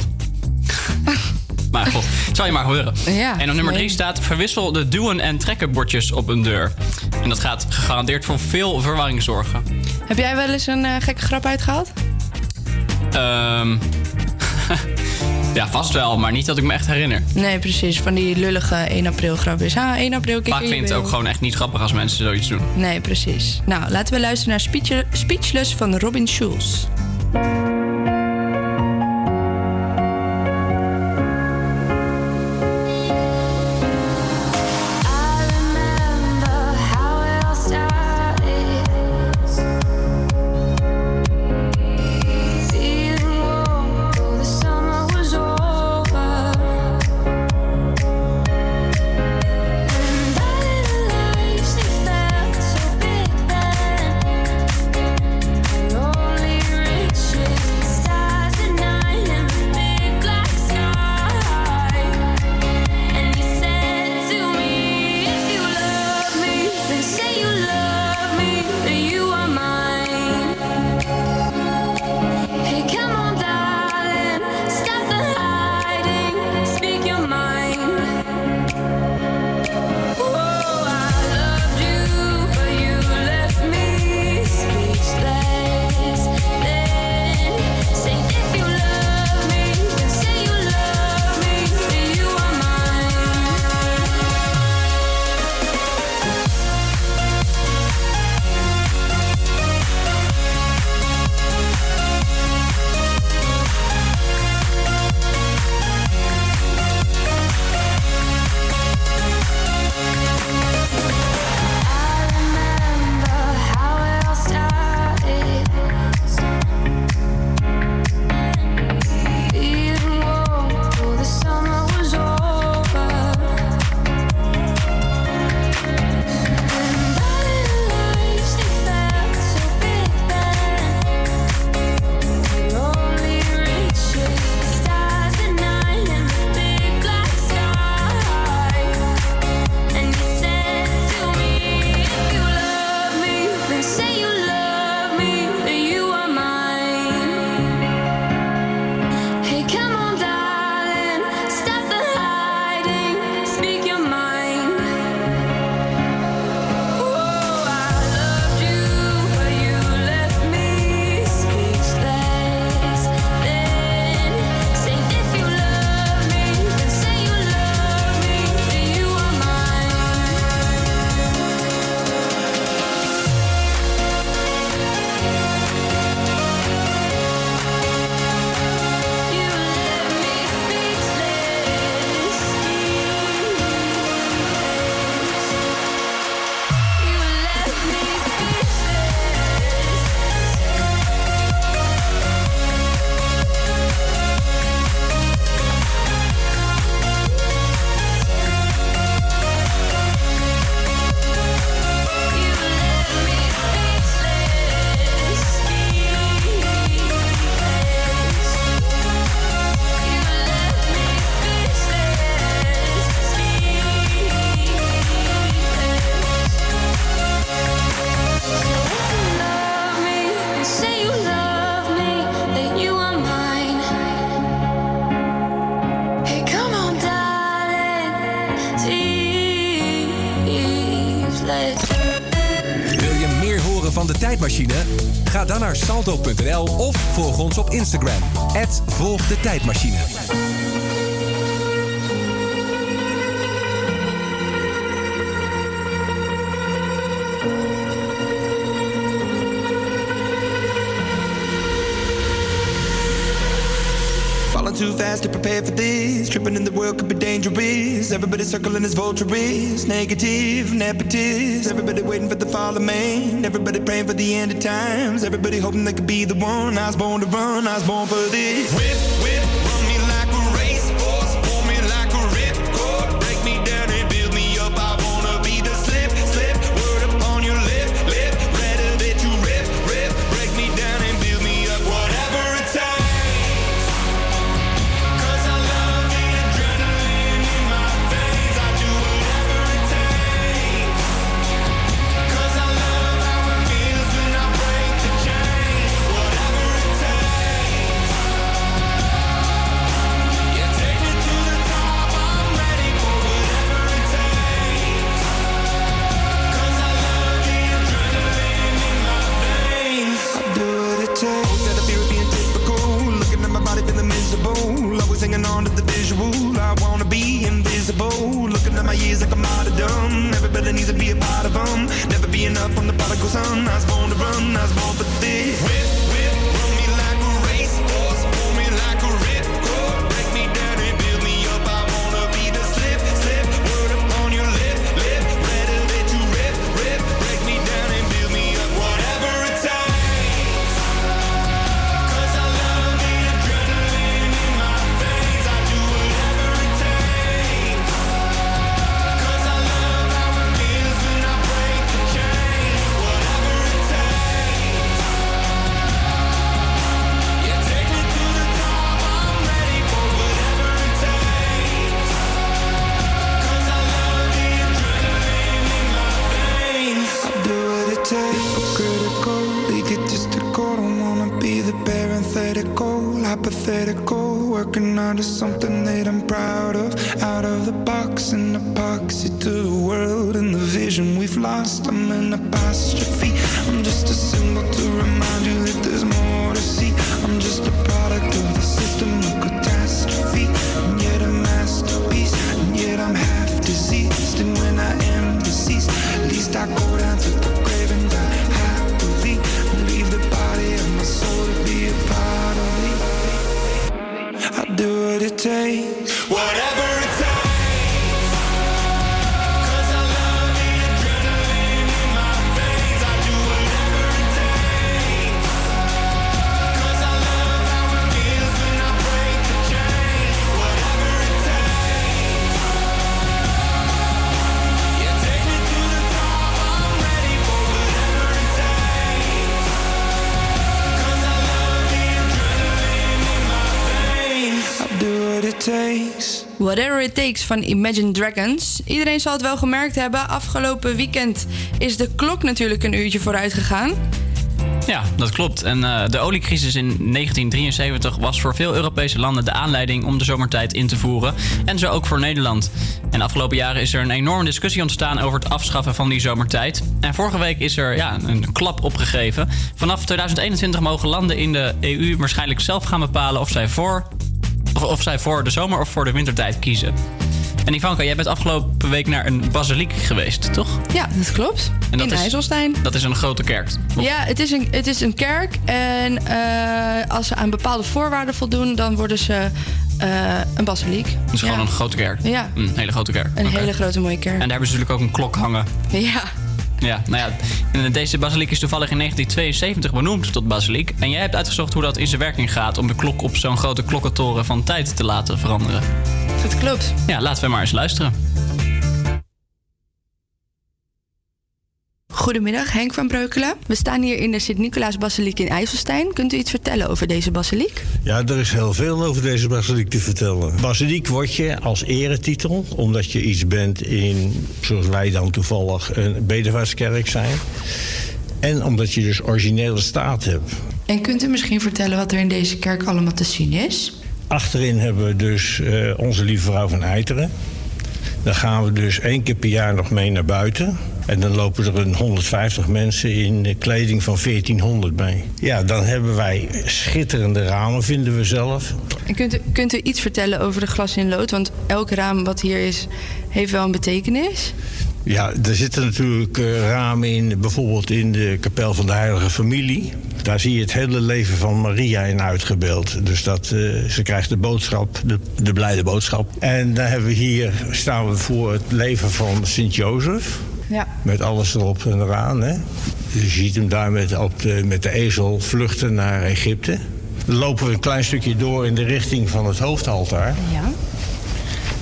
maar het zal je maar gebeuren. Ja, en op nummer 3 nee. staat... Verwissel de duwen- en trekkenbordjes op een deur. En dat gaat gegarandeerd voor veel verwarring zorgen. Heb jij wel eens een eh, gekke grap uitgehaald? Ehm ja, vast wel, maar niet dat ik me echt herinner. Nee, precies. Van die lullige 1 april grapjes. Ah, 1 april, kijk Vaak vind ik het ook gewoon echt niet grappig als mensen zoiets doen. Nee, precies. Nou, laten we luisteren naar Speech- Speechless van Robin Schulz. Wil je meer horen van de tijdmachine? Ga dan naar salto.nl of volg ons op Instagram. Volg de tijdmachine. Too fast to prepare for this. Tripping in the world could be dangerous. Everybody circling as vultures. Negative, nepotist. Everybody waiting for the fall of man. Everybody praying for the end of times. Everybody hoping they could be the one. I was born to run. I was born for this. Whip, whip, Van Imagine Dragons. Iedereen zal het wel gemerkt hebben. Afgelopen weekend is de klok natuurlijk een uurtje vooruit gegaan. Ja, dat klopt. En eh, de oliecrisis in 1973 was voor veel Europese landen de aanleiding om de zomertijd in te voeren. En zo ook voor Nederland. En de afgelopen jaren is er een enorme discussie ontstaan over het afschaffen van die zomertijd. En vorige week is er ja, een klap opgegeven. Vanaf 2021 mogen landen in de EU waarschijnlijk zelf gaan bepalen of zij voor, of, of zij voor de zomer of voor de wintertijd kiezen. En Ivanka, jij bent afgelopen week naar een basiliek geweest, toch? Ja, dat klopt. En dat in is- IJsselstein. Dat is een grote kerk. Of- Ja, het is een, het is een kerk. En eh, als ze aan bepaalde voorwaarden voldoen, dan worden ze eh, een basiliek. Het is gewoon een grote kerk. Ja. Een hele grote kerk. Een hele grote mooie kerk. En daar hebben ze natuurlijk ook een klok hangen. Ja. Ja, nou ja, deze basiliek is toevallig in 1972 benoemd tot basiliek. En jij hebt uitgezocht hoe dat in zijn werking gaat om de klok op zo'n grote klokkentoren van tijd te laten veranderen. Dat klopt. Ja, laten we maar eens luisteren. Goedemiddag, Henk van Breukelen. We staan hier in de Sint-Nicolaas Basiliek in IJsselstein. Kunt u iets vertellen over deze basiliek? Ja, er is heel veel over deze basiliek te vertellen. Basiliek word je als eretitel, omdat je iets bent in, zoals wij dan toevallig, een bedevaartskerk zijn. En omdat je dus originele staat hebt. En kunt u misschien vertellen wat er in deze kerk allemaal te zien is? Achterin hebben we dus eh, onze lieve vrouw van Eiteren. Dan gaan we dus één keer per jaar nog mee naar buiten. En dan lopen er een 150 mensen in kleding van 1400 mee. Ja, dan hebben wij schitterende ramen, vinden we zelf. En kunt u, kunt u iets vertellen over de glas in lood? Want elk raam wat hier is, heeft wel een betekenis. Ja, er zitten natuurlijk eh, ramen in, bijvoorbeeld in de kapel van de Heilige Familie. Daar zie je het hele leven van Maria in uitgebeeld. Dus dat, eh, ze krijgt de boodschap, de, de blijde boodschap. En dan hebben we hier, staan we voor het leven van Sint-Jozef. Ja. Met alles erop en eraan. Hè. Je ziet hem daar met, op de, met de ezel vluchten naar Egypte. Dan lopen we een klein stukje door in de richting van het hoofdaltaar. Ja.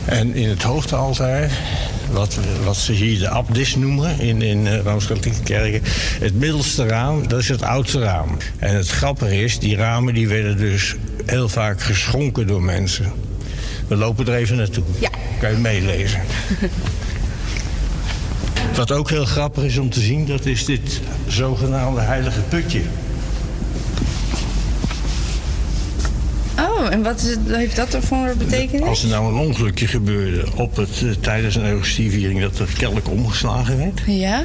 En in het hoofdaltaar, wat, wat ze hier de abdis noemen in, in uh, Rooms-Katholieke kerken, het middelste raam, dat is het oudste raam. En het grappige is, die ramen die werden dus heel vaak geschonken door mensen. We lopen er even naartoe. Ja. Kan je meelezen. Wat ook heel grappig is om te zien, dat is dit zogenaamde heilige putje. Oh, en wat is het, heeft dat er voor betekenis? Als er nou een ongelukje gebeurde op het, eh, tijdens een Eucharistieviering dat er kelk omgeslagen werd, Ja?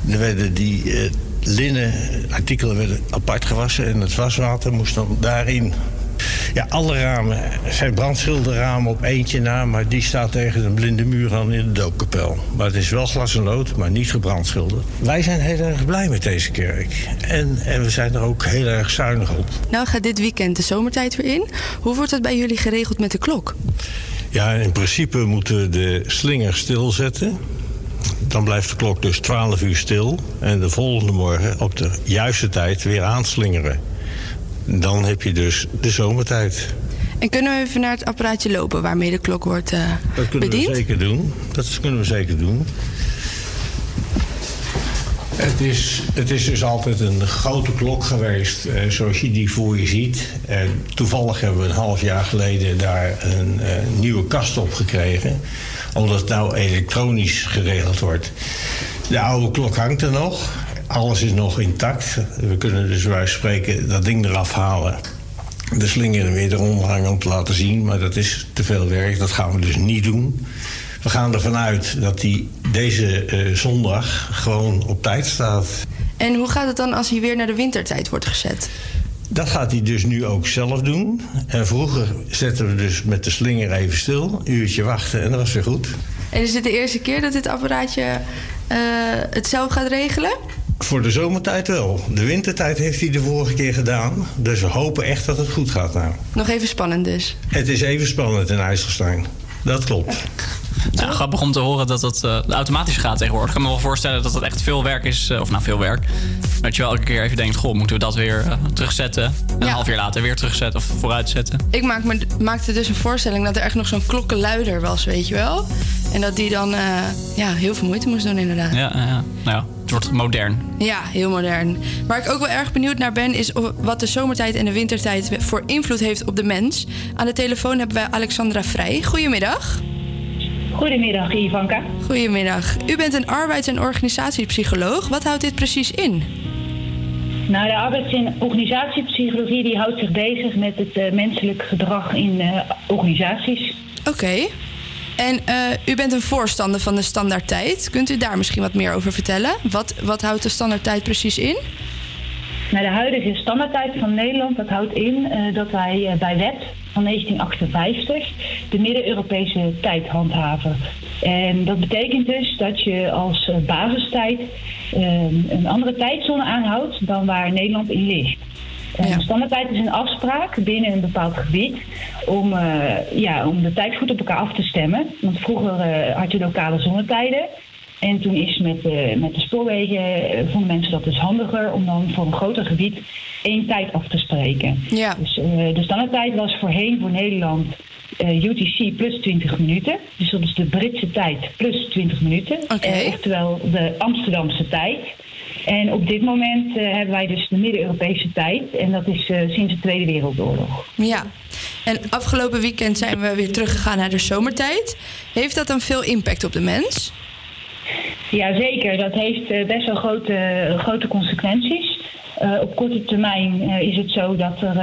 dan werden die eh, linnen artikelen werden apart gewassen en het waswater moest dan daarin. Ja, alle ramen zijn brandschilderramen op eentje na, maar die staat tegen een blinde muur aan in de doopkapel. Maar het is wel glas en lood, maar niet gebrandschilderd. Wij zijn heel erg blij met deze kerk. En, en we zijn er ook heel erg zuinig op. Nou gaat dit weekend de zomertijd weer in. Hoe wordt het bij jullie geregeld met de klok? Ja, in principe moeten we de slinger stilzetten. Dan blijft de klok dus 12 uur stil. En de volgende morgen op de juiste tijd weer aanslingeren. Dan heb je dus de zomertijd. En kunnen we even naar het apparaatje lopen waarmee de klok wordt eh, Dat kunnen bediend? we zeker doen. Dat kunnen we zeker doen. Het is, het is dus altijd een grote klok geweest, eh, zoals je die voor je ziet. En toevallig hebben we een half jaar geleden daar een eh, nieuwe kast op gekregen. Omdat het nou elektronisch geregeld wordt. De oude klok hangt er nog. Alles is nog intact. We kunnen dus van spreken dat ding eraf halen. De slinger er weer eronder hangen om te laten zien. Maar dat is te veel werk. Dat gaan we dus niet doen. We gaan ervan uit dat die deze eh, zondag gewoon op tijd staat. En hoe gaat het dan als hij weer naar de wintertijd wordt gezet? Dat gaat hij dus nu ook zelf doen. En vroeger zetten we dus met de slinger even stil, een uurtje wachten en dat was weer goed. En is dit de eerste keer dat dit apparaatje eh, het zelf gaat regelen? Voor de zomertijd wel. De wintertijd heeft hij de vorige keer gedaan. Dus we hopen echt dat het goed gaat nou. Nog even spannend dus. Het is even spannend in IJsselstein. Dat klopt. Nou, grappig om te horen dat dat eh, automatisch gaat tegenwoordig. Ik kan me wel voorstellen dat dat echt veel werk is. eh, of nou, veel werk. Dat je wel elke keer even denkt, goh, moeten we dat weer eh, terugzetten? En een half jaar later weer terugzetten of vooruitzetten. Ik maak me, maakte dus een voorstelling dat er echt nog zo'n klokkenluider was, weet je wel. En dat die dan ja, heel veel moeite moest doen inderdaad. Ja, ja. Nou ja, het wordt modern. Ja, heel modern. Waar ik ook wel erg benieuwd naar ben, is wat de zomertijd en de wintertijd voor invloed heeft op de mens. Aan de telefoon hebben wij Alexandra Vrij. Goedemiddag. Goedemiddag, Ivanka. Goedemiddag. U bent een arbeids- en organisatiepsycholoog. Wat houdt dit precies in? Nou, de arbeids- en organisatiepsychologie die houdt zich bezig met het eh, menselijk gedrag in eh, organisaties. Oké. En eh, u bent een voorstander van de standaardtijd. Kunt u daar misschien wat meer over vertellen? Wat, wat houdt de standaardtijd precies in? Nou, de huidige standaardtijd van Nederland dat houdt in eh, dat wij eh, bij wet van 1958 de Midden-Europese tijd handhaven. En dat betekent dus dat je als eh, basistijd een andere tijdzone aanhoudt dan waar Nederland in ligt. De standaardtijd is een afspraak binnen een bepaald gebied om, ja, om de tijd goed op elkaar af te stemmen. Want vroeger had je lokale zonnetijden. En toen is met, de met de spoorwegen, eh, vonden mensen dat dus handiger om dan voor een groter gebied één tijd af te spreken. Ja. Dus eh, de standaardtijd was voorheen voor Nederland eh, UTC plus 20 minuten. Dus dat is de Britse tijd plus 20 minuten. Eh, oftewel de Amsterdamse tijd. En op dit moment eh, hebben wij dus de Midden-Europese tijd. En dat is eh, sinds de Tweede Wereldoorlog. Ja. En afgelopen weekend zijn we weer teruggegaan naar de zomertijd. Heeft dat dan veel impact op de mens? Ja, zeker. Dat heeft eh, best wel grote, grote consequenties. Eh, op korte termijn eh, is het zo dat er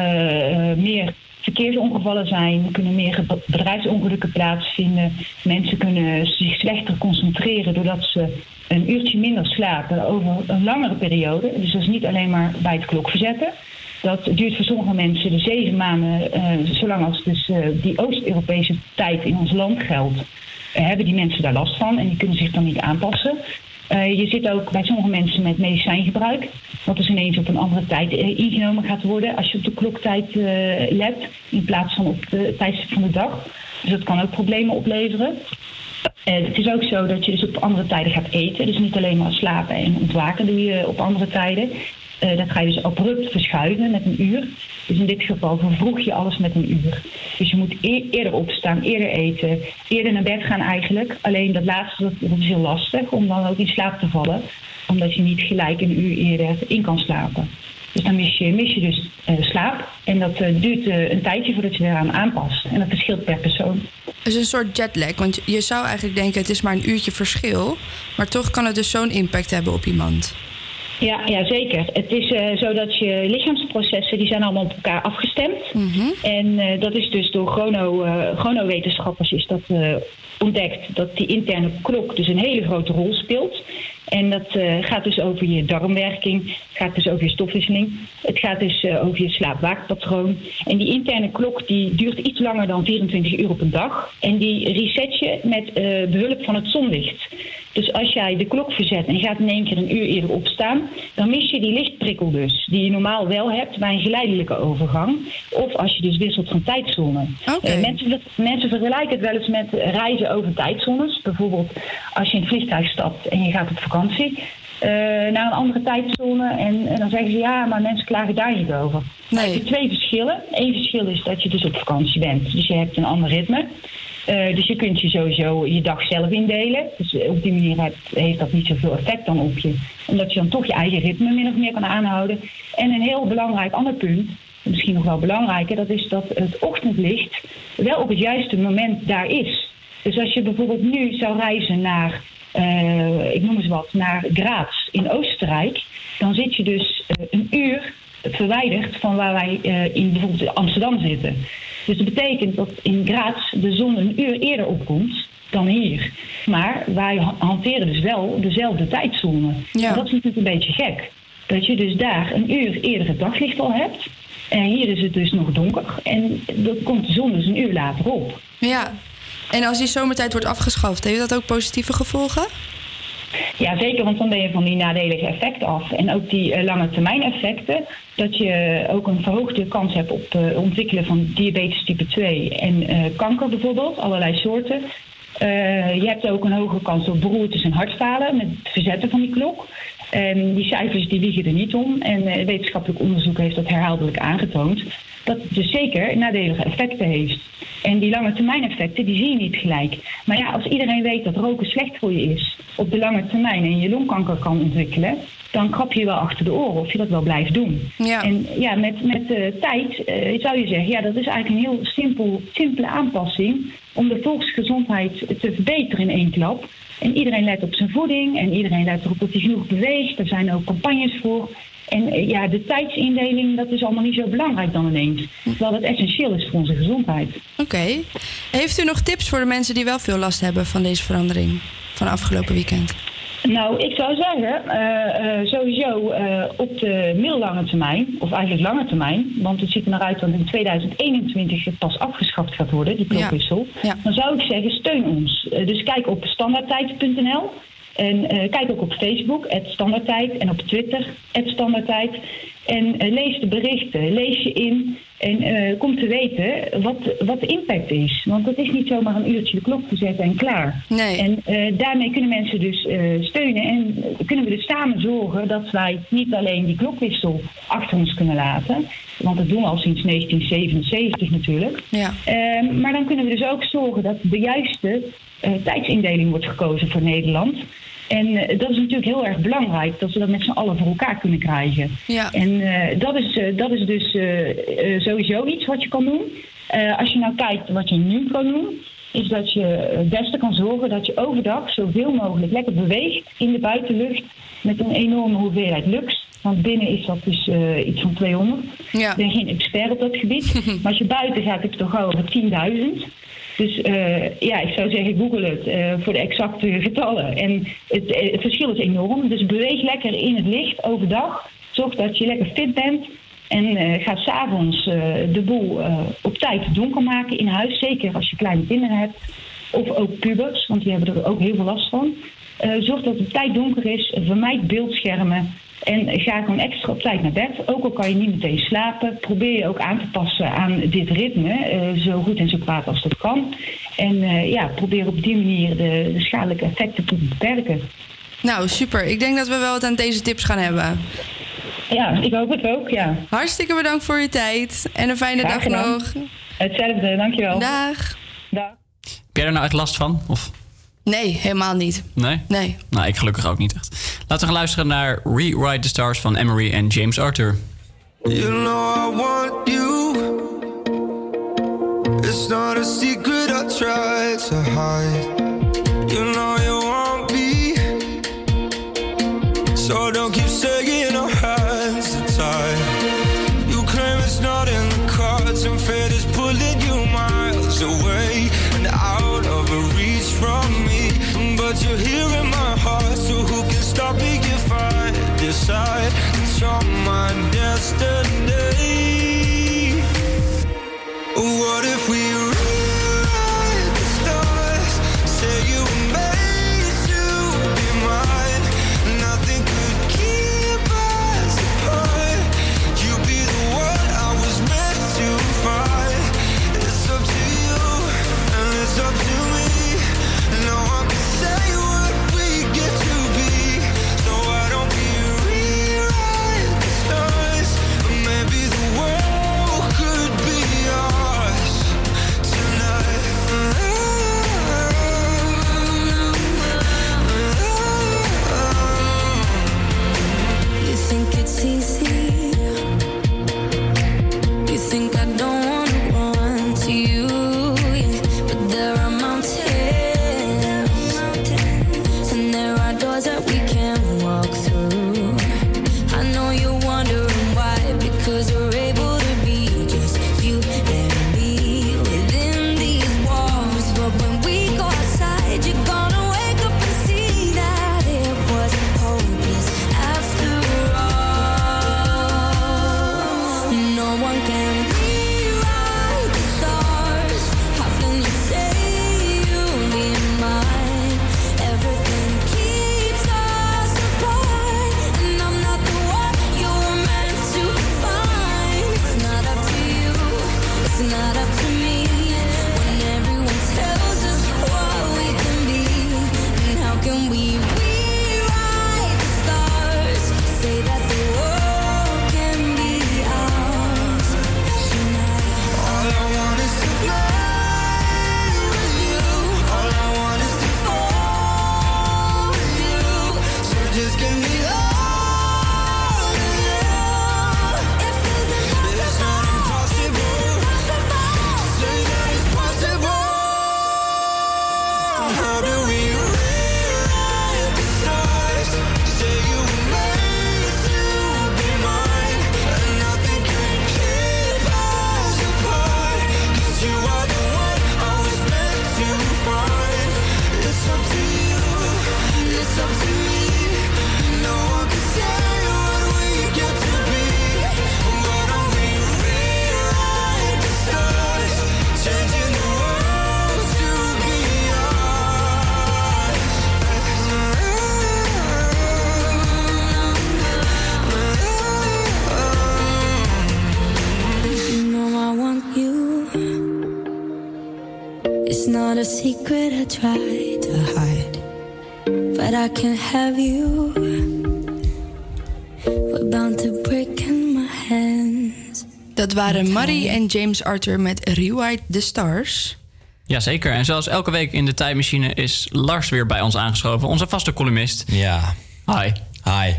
meer verkeersongevallen zijn, kunnen meer ge- bedrijfsongelukken plaatsvinden. Mensen kunnen zich slechter concentreren doordat ze een uurtje minder slapen over een langere periode. Dus dat is niet alleen maar bij het klok verzetten. Dat duurt voor sommige mensen de zeven maanden, zolang als dus die Oost-Europese tijd in ons land geldt, hebben die mensen daar last van en die kunnen zich dan niet aanpassen. Eh, je zit ook bij sommige mensen met medicijngebruik, wat dus ineens op een andere tijd eh, ingenomen gaat worden als je op de kloktijd eh, let, in plaats van op de tijdstip van de dag. Dus dat kan ook problemen opleveren. Het is ook zo dat je dus op andere tijden gaat eten. Dus niet alleen maar slapen en ontwaken doe je op andere tijden. Dat ga je dus abrupt verschuiven met een uur. Dus in dit geval vervroeg je alles met een uur. Dus je moet eerder opstaan, eerder eten, eerder naar bed gaan eigenlijk. Alleen dat laatste dat, is heel lastig om dan ook in slaap te vallen. Omdat je niet gelijk een uur eerder in kan slapen. Dus dan mis je, mis je dus eh, slaap. En dat eh, duurt eh, een tijdje voordat je eraan aanpast. En dat verschilt per persoon. Het is een soort jetlag, want je zou eigenlijk denken het is maar een uurtje verschil. Maar toch kan het dus zo'n impact hebben op iemand. Ja, ja, zeker. Het is eh, zo dat je lichaamsprocessen die zijn allemaal op elkaar afgestemd. En eh, dat is dus door chrono, eh, chronowetenschappers is dat ontdekt dat die interne klok dus een hele grote rol speelt. En dat gaat dus over je darmwerking, het gaat dus over je stofwisseling, het gaat dus over je slaapwaakpatroon. En die interne klok die duurt iets langer dan 24 uur op een dag. En die reset je met eh, behulp van het zonlicht. Dus als jij de klok verzet en je gaat in één keer een uur eerder opstaan, dan mis je die lichtprikkel dus, die je normaal wel hebt bij een geleidelijke overgang. Of als je dus wisselt van tijdzone. Eh, mensen, mensen vergelijken het wel eens met reizen over tijdzones. Bijvoorbeeld als je in het vliegtuig stapt en je gaat op vakantie. eh, naar een andere tijdzone en, en dan zeggen ze ja, maar mensen klagen daar niet over. Nee. Er zijn twee verschillen. Eén verschil is dat je dus op vakantie bent, dus je hebt een ander ritme. Eh, dus je kunt je sowieso je dag zelf indelen. Dus eh, op die manier heeft, heeft dat niet zoveel effect dan op je. Omdat je dan toch je eigen ritme min of meer kan aanhouden. En een heel belangrijk ander punt, misschien nog wel belangrijker, dat is dat het ochtendlicht wel op het juiste moment daar is. Dus als je bijvoorbeeld nu zou reizen naar, eh, ik noem eens wat, naar Graz in Oostenrijk, dan zit je dus een uur verwijderd van waar wij in bijvoorbeeld Amsterdam zitten. Dus dat betekent dat in Graz de zon een uur eerder opkomt dan hier. Maar wij ha- hanteren dus wel dezelfde tijdzone. En dat is natuurlijk een beetje gek. Dat je dus daar een uur eerder het daglicht al hebt. En hier is het dus nog donker. En dan komt de zon dus een uur later op. Ja, en als die zomertijd wordt afgeschaft, heeft dat ook positieve gevolgen? Ja, zeker, want dan ben je van die nadelige effecten af. En ook die eh, lange termijn effecten, dat je ook een verhoogde kans hebt op het ontwikkelen van diabetes type 2 en eh, kanker bijvoorbeeld, allerlei soorten. Eh, je hebt ook een hogere kans op beroertes en hartfalen met het verzetten van die klok. En die cijfers die wiegen er niet om. En eh, wetenschappelijk onderzoek heeft dat herhaaldelijk aangetoond. Dat het dus zeker nadelige effecten heeft. En die lange termijn effecten die zie je niet gelijk. Maar ja, als iedereen weet dat roken slecht voor je is op de lange termijn en je longkanker kan ontwikkelen, dan krap je wel achter de oren of je dat wel blijft doen. En ja, met, met de tijd eh, zou je zeggen, ja, dat is eigenlijk een heel simpel, simpele aanpassing om de volksgezondheid te verbeteren in één klap. En iedereen let op zijn voeding en iedereen let erop dat hij genoeg beweegt. Er zijn ook campagnes voor. En eh, ja, de tijdsindeling, dat is allemaal niet zo belangrijk dan ineens. Terwijl dat essentieel is voor onze gezondheid. Oké. Heeft u nog tips voor de mensen die wel veel last hebben van deze verandering van afgelopen weekend? Nou, ik zou zeggen, eh, eh, sowieso eh, op de middellange termijn, of eigenlijk lange termijn, want het ziet er naar uit dat in 2021 het pas afgeschaft gaat worden, die klokwissel. Dan zou ik zeggen, steun ons. Dus kijk op standaardtijd.nl en kijk ook op Facebook, het Standaardtijd, en op Twitter, het Standaardtijd. En lees de berichten, lees je in en eh, kom te weten wat, wat de impact is. Want het is niet zomaar een uurtje de klok zetten en klaar. Nee. En eh, daarmee kunnen mensen dus eh, steunen en kunnen we dus samen zorgen dat wij niet alleen die klokwissel achter ons kunnen laten. Want dat doen we al sinds 1977 natuurlijk. Ja. Maar dan kunnen we dus ook zorgen dat de juiste tijdsindeling wordt gekozen voor Nederland. En eh, dat is natuurlijk heel erg belangrijk, dat we dat met z'n allen voor elkaar kunnen krijgen. Ja. En eh, dat, is, eh, dat is dus sowieso iets wat je kan doen. Als je nou kijkt wat je nu kan doen, is dat je het beste kan zorgen dat je overdag zoveel mogelijk lekker beweegt in de buitenlucht met een enorme hoeveelheid lux. Want binnen is dat dus iets van 200. Ik ben geen expert op dat gebied. maar als je buiten gaat, heb je toch over 10.000. Dus eh, ja, ik zou zeggen, google het eh, voor de exacte getallen. En het, eh, het verschil is enorm. Dus beweeg lekker in het licht overdag. Zorg dat je lekker fit bent. En eh, ga s'avonds de boel op tijd donker maken in huis. Zeker als je kleine kinderen hebt. Of ook pubers, want die hebben er ook heel veel last van. Zorg dat het tijd donker is. Vermijd beeldschermen. En ga gewoon extra op tijd naar bed. Ook al kan je niet meteen slapen. Probeer je ook aan te passen aan dit ritme. eh, zo goed en zo kwaad als dat kan. En eh, ja, probeer op die manier de, de schadelijke effecten te beperken. Nou, super. Ik denk dat we wel wat aan deze tips gaan hebben. Ja, ik hoop het ook, ja. Hartstikke bedankt voor je tijd. En een fijne dag nog. Hetzelfde, dankjewel. Dag. Dag. Heb jij er nou echt last van? Of? Nee, helemaal niet. Nee? Nee. Nou, ik gelukkig ook niet echt. Laten we gaan luisteren naar Rewrite the Stars van Emery en James Arthur. You know I want you. It's not a secret I try to hide. You know that you're my destiny? What if we try to hide, but I can't have you. We're bound to break in my hands. Dat waren Marie en James Arthur met Rewrite the Stars. Jazeker. En zoals elke week in de tijdmachine is Lars weer bij ons aangeschoven. Onze vaste columnist. Ja. Hi. Hi.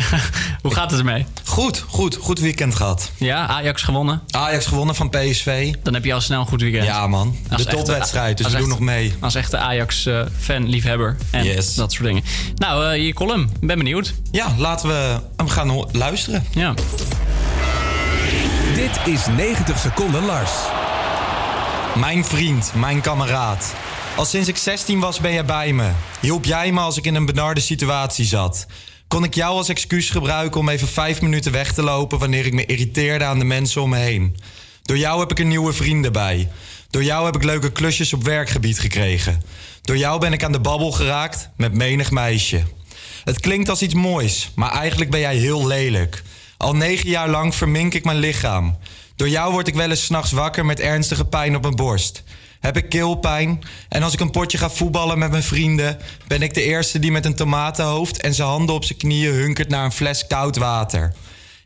Hoe gaat het ermee? Goed, goed. Goed weekend gehad. Ja, Ajax gewonnen. Ajax gewonnen van PSV. Dan heb je al snel een goed weekend. Ja, man. Als De topwedstrijd, dus we doen nog mee. Als echte Ajax-fan, liefhebber en Yes. dat soort dingen. Nou, eh, je column. Ik ben benieuwd. Ja, laten we hem gaan luisteren. Ja. Dit is 90 seconden Lars. Mijn vriend, mijn kameraad. Al sinds ik 16 was ben jij bij me. Hielp jij me als ik in een benarde situatie zat. Kon ik jou als excuus gebruiken om even vijf minuten weg te lopen wanneer ik me irriteerde aan de mensen om me heen. Door jou heb ik er nieuwe vrienden bij. Door jou heb ik leuke klusjes op werkgebied gekregen. Door jou ben ik aan de babbel geraakt met menig meisje. Het klinkt als iets moois, maar eigenlijk ben jij heel lelijk. Al negen jaar lang vermink ik mijn lichaam. Door jou word ik wel eens s'nachts wakker met ernstige pijn op mijn borst. Heb ik keelpijn en als ik een potje ga voetballen met mijn vrienden... ben ik de eerste die met een tomatenhoofd en zijn handen op zijn knieën hunkert naar een fles koud water.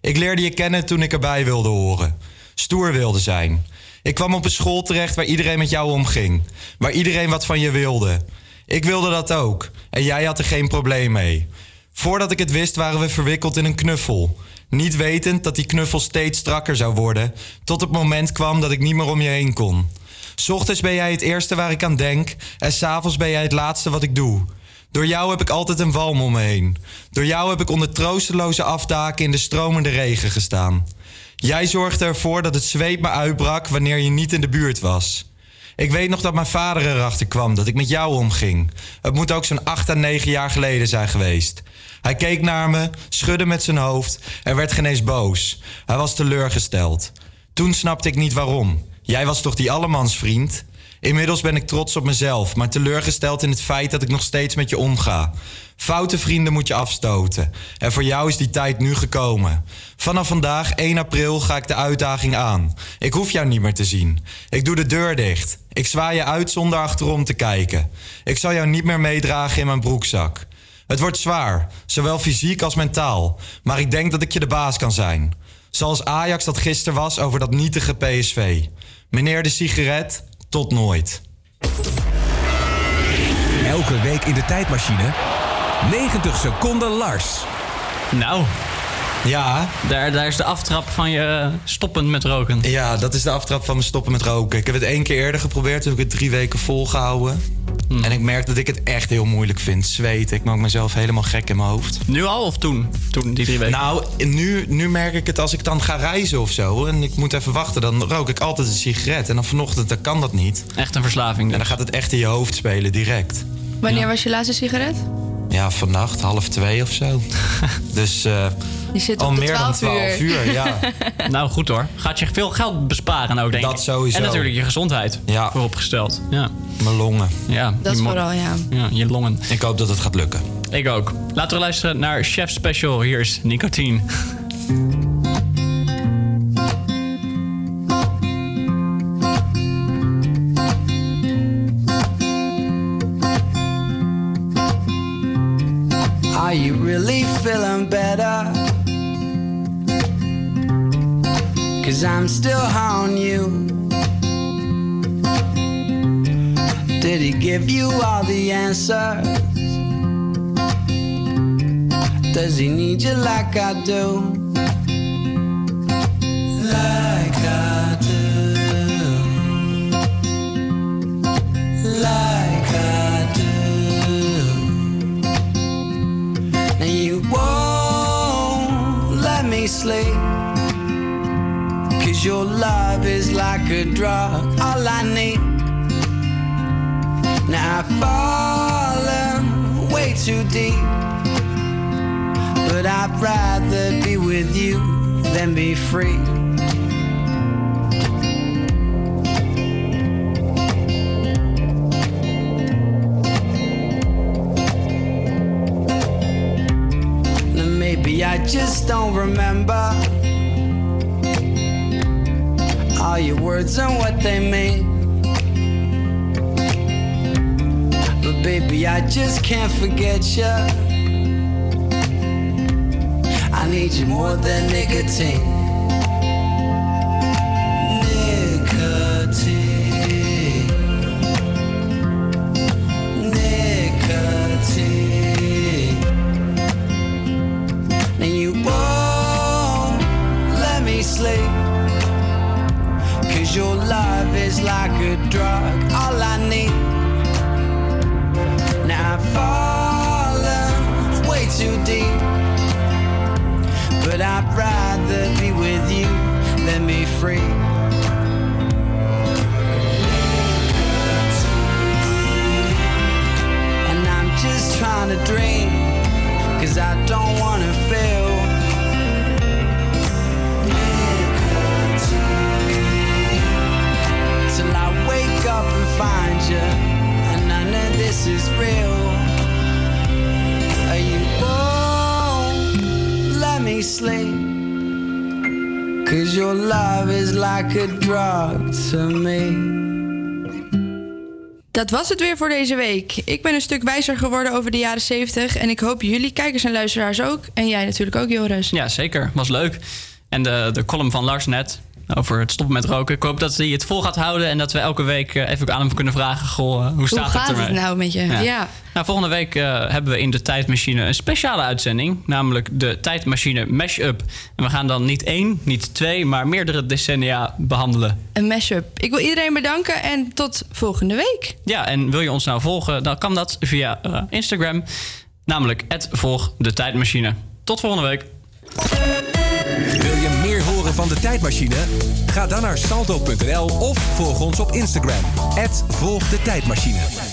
Ik leerde je kennen toen ik erbij wilde horen. Stoer wilde zijn. Ik kwam op een school terecht waar iedereen met jou omging. Waar iedereen wat van je wilde. Ik wilde dat ook. En jij had er geen probleem mee. Voordat ik het wist waren we verwikkeld in een knuffel. Niet wetend dat die knuffel steeds strakker zou worden. Tot het moment kwam dat ik niet meer om je heen kon. 's Ochtends ben jij het eerste waar ik aan denk. En s'avonds ben jij het laatste wat ik doe. Door jou heb ik altijd een walm om me heen. Door jou heb ik onder troosteloze afdaken in de stromende regen gestaan. Jij zorgde ervoor dat het zweet me uitbrak wanneer je niet in de buurt was. Ik weet nog dat mijn vader erachter kwam dat ik met jou omging. Het moet ook zo'n 8 à 9 jaar geleden zijn geweest. Hij keek naar me, schudde met zijn hoofd en werd geen boos. Hij was teleurgesteld. Toen snapte ik niet waarom. Jij was toch die allemansvriend? Inmiddels ben ik trots op mezelf, maar teleurgesteld in het feit dat ik nog steeds met je omga. Foute vrienden moet je afstoten. En voor jou is die tijd nu gekomen. Vanaf vandaag, 1 april, ga ik de uitdaging aan. Ik hoef jou niet meer te zien. Ik doe de deur dicht. Ik zwaai je uit zonder achterom te kijken. Ik zal jou niet meer meedragen in mijn broekzak. Het wordt zwaar, zowel fysiek als mentaal. Maar ik denk dat ik je de baas kan zijn. Zoals Ajax dat gisteren was over dat nietige PSV. Meneer de sigaret, tot nooit. Elke week in de tijdmachine. 90 seconden Lars. Nou. Ja. Daar, daar is de aftrap van je stoppen met roken. Ja, dat is de aftrap van mijn stoppen met roken. Ik heb het één keer eerder geprobeerd, toen heb ik het drie weken volgehouden. En ik merk dat ik het echt heel moeilijk vind. Zweten, ik maak mezelf helemaal gek in mijn hoofd. Nu al of toen? Toen, die drie weken? Nou, nu, nu merk ik het als ik dan ga reizen of zo. En ik moet even wachten, dan rook ik altijd een sigaret. En dan vanochtend, dan kan dat niet. Echt een verslaving En dan gaat het echt in je hoofd spelen, direct. Wanneer was je laatste sigaret? Ja, vannacht, half twee of zo. dus eh, Je zit al op de meer dan 12 twaalf uur. uur, ja. nou, goed hoor. Gaat je veel geld besparen ook, denk ik. Dat sowieso. En natuurlijk je gezondheid Ja. vooropgesteld. Ja. Mijn longen. Ja, Dat vooral, ja. Ja, je longen. Ik hoop dat het gaat lukken. Ik ook. Laten we luisteren naar Chef Special. Hier is Nicotine. Are you really feeling better? Cause I'm still on you. Did he give you all the answers? Does he need you like I do? Like I do. Like I do. And you won't let me sleep. Your love is like a drug, all I need. Now I've fallen way too deep. But I'd rather be with you than be free. Maybe I just don't remember words and what they mean. But baby, I just can't forget you. I need you more than nicotine. Sleep. Cause your love is like a drug to me. Dat was het weer voor deze week. Ik ben een stuk wijzer geworden over de jaren 70 en ik hoop jullie kijkers en luisteraars ook. En jij natuurlijk ook, Joris. Ja, zeker. Was leuk. En de, de column van Lars net over het stoppen met roken. Ik hoop dat hij het vol gaat houden en dat we elke week eh, even aan hem kunnen vragen: goh, eh, hoe staat gaat het het ermee? nou met je? Ja. Nou, volgende week eh, hebben we in de Tijdmachine een speciale uitzending. Namelijk de Tijdmachine Mashup. En we gaan dan niet één, niet twee, maar meerdere decennia behandelen. Een mashup. Ik wil iedereen bedanken en tot volgende week. Ja, en wil je ons nou volgen, dan kan dat via eh, Instagram. Namelijk volg de Tijdmachine. Tot volgende week. Wil je meer horen van de tijdmachine? Ga dan naar salto.nl of volg ons op Instagram. Volg de tijdmachine.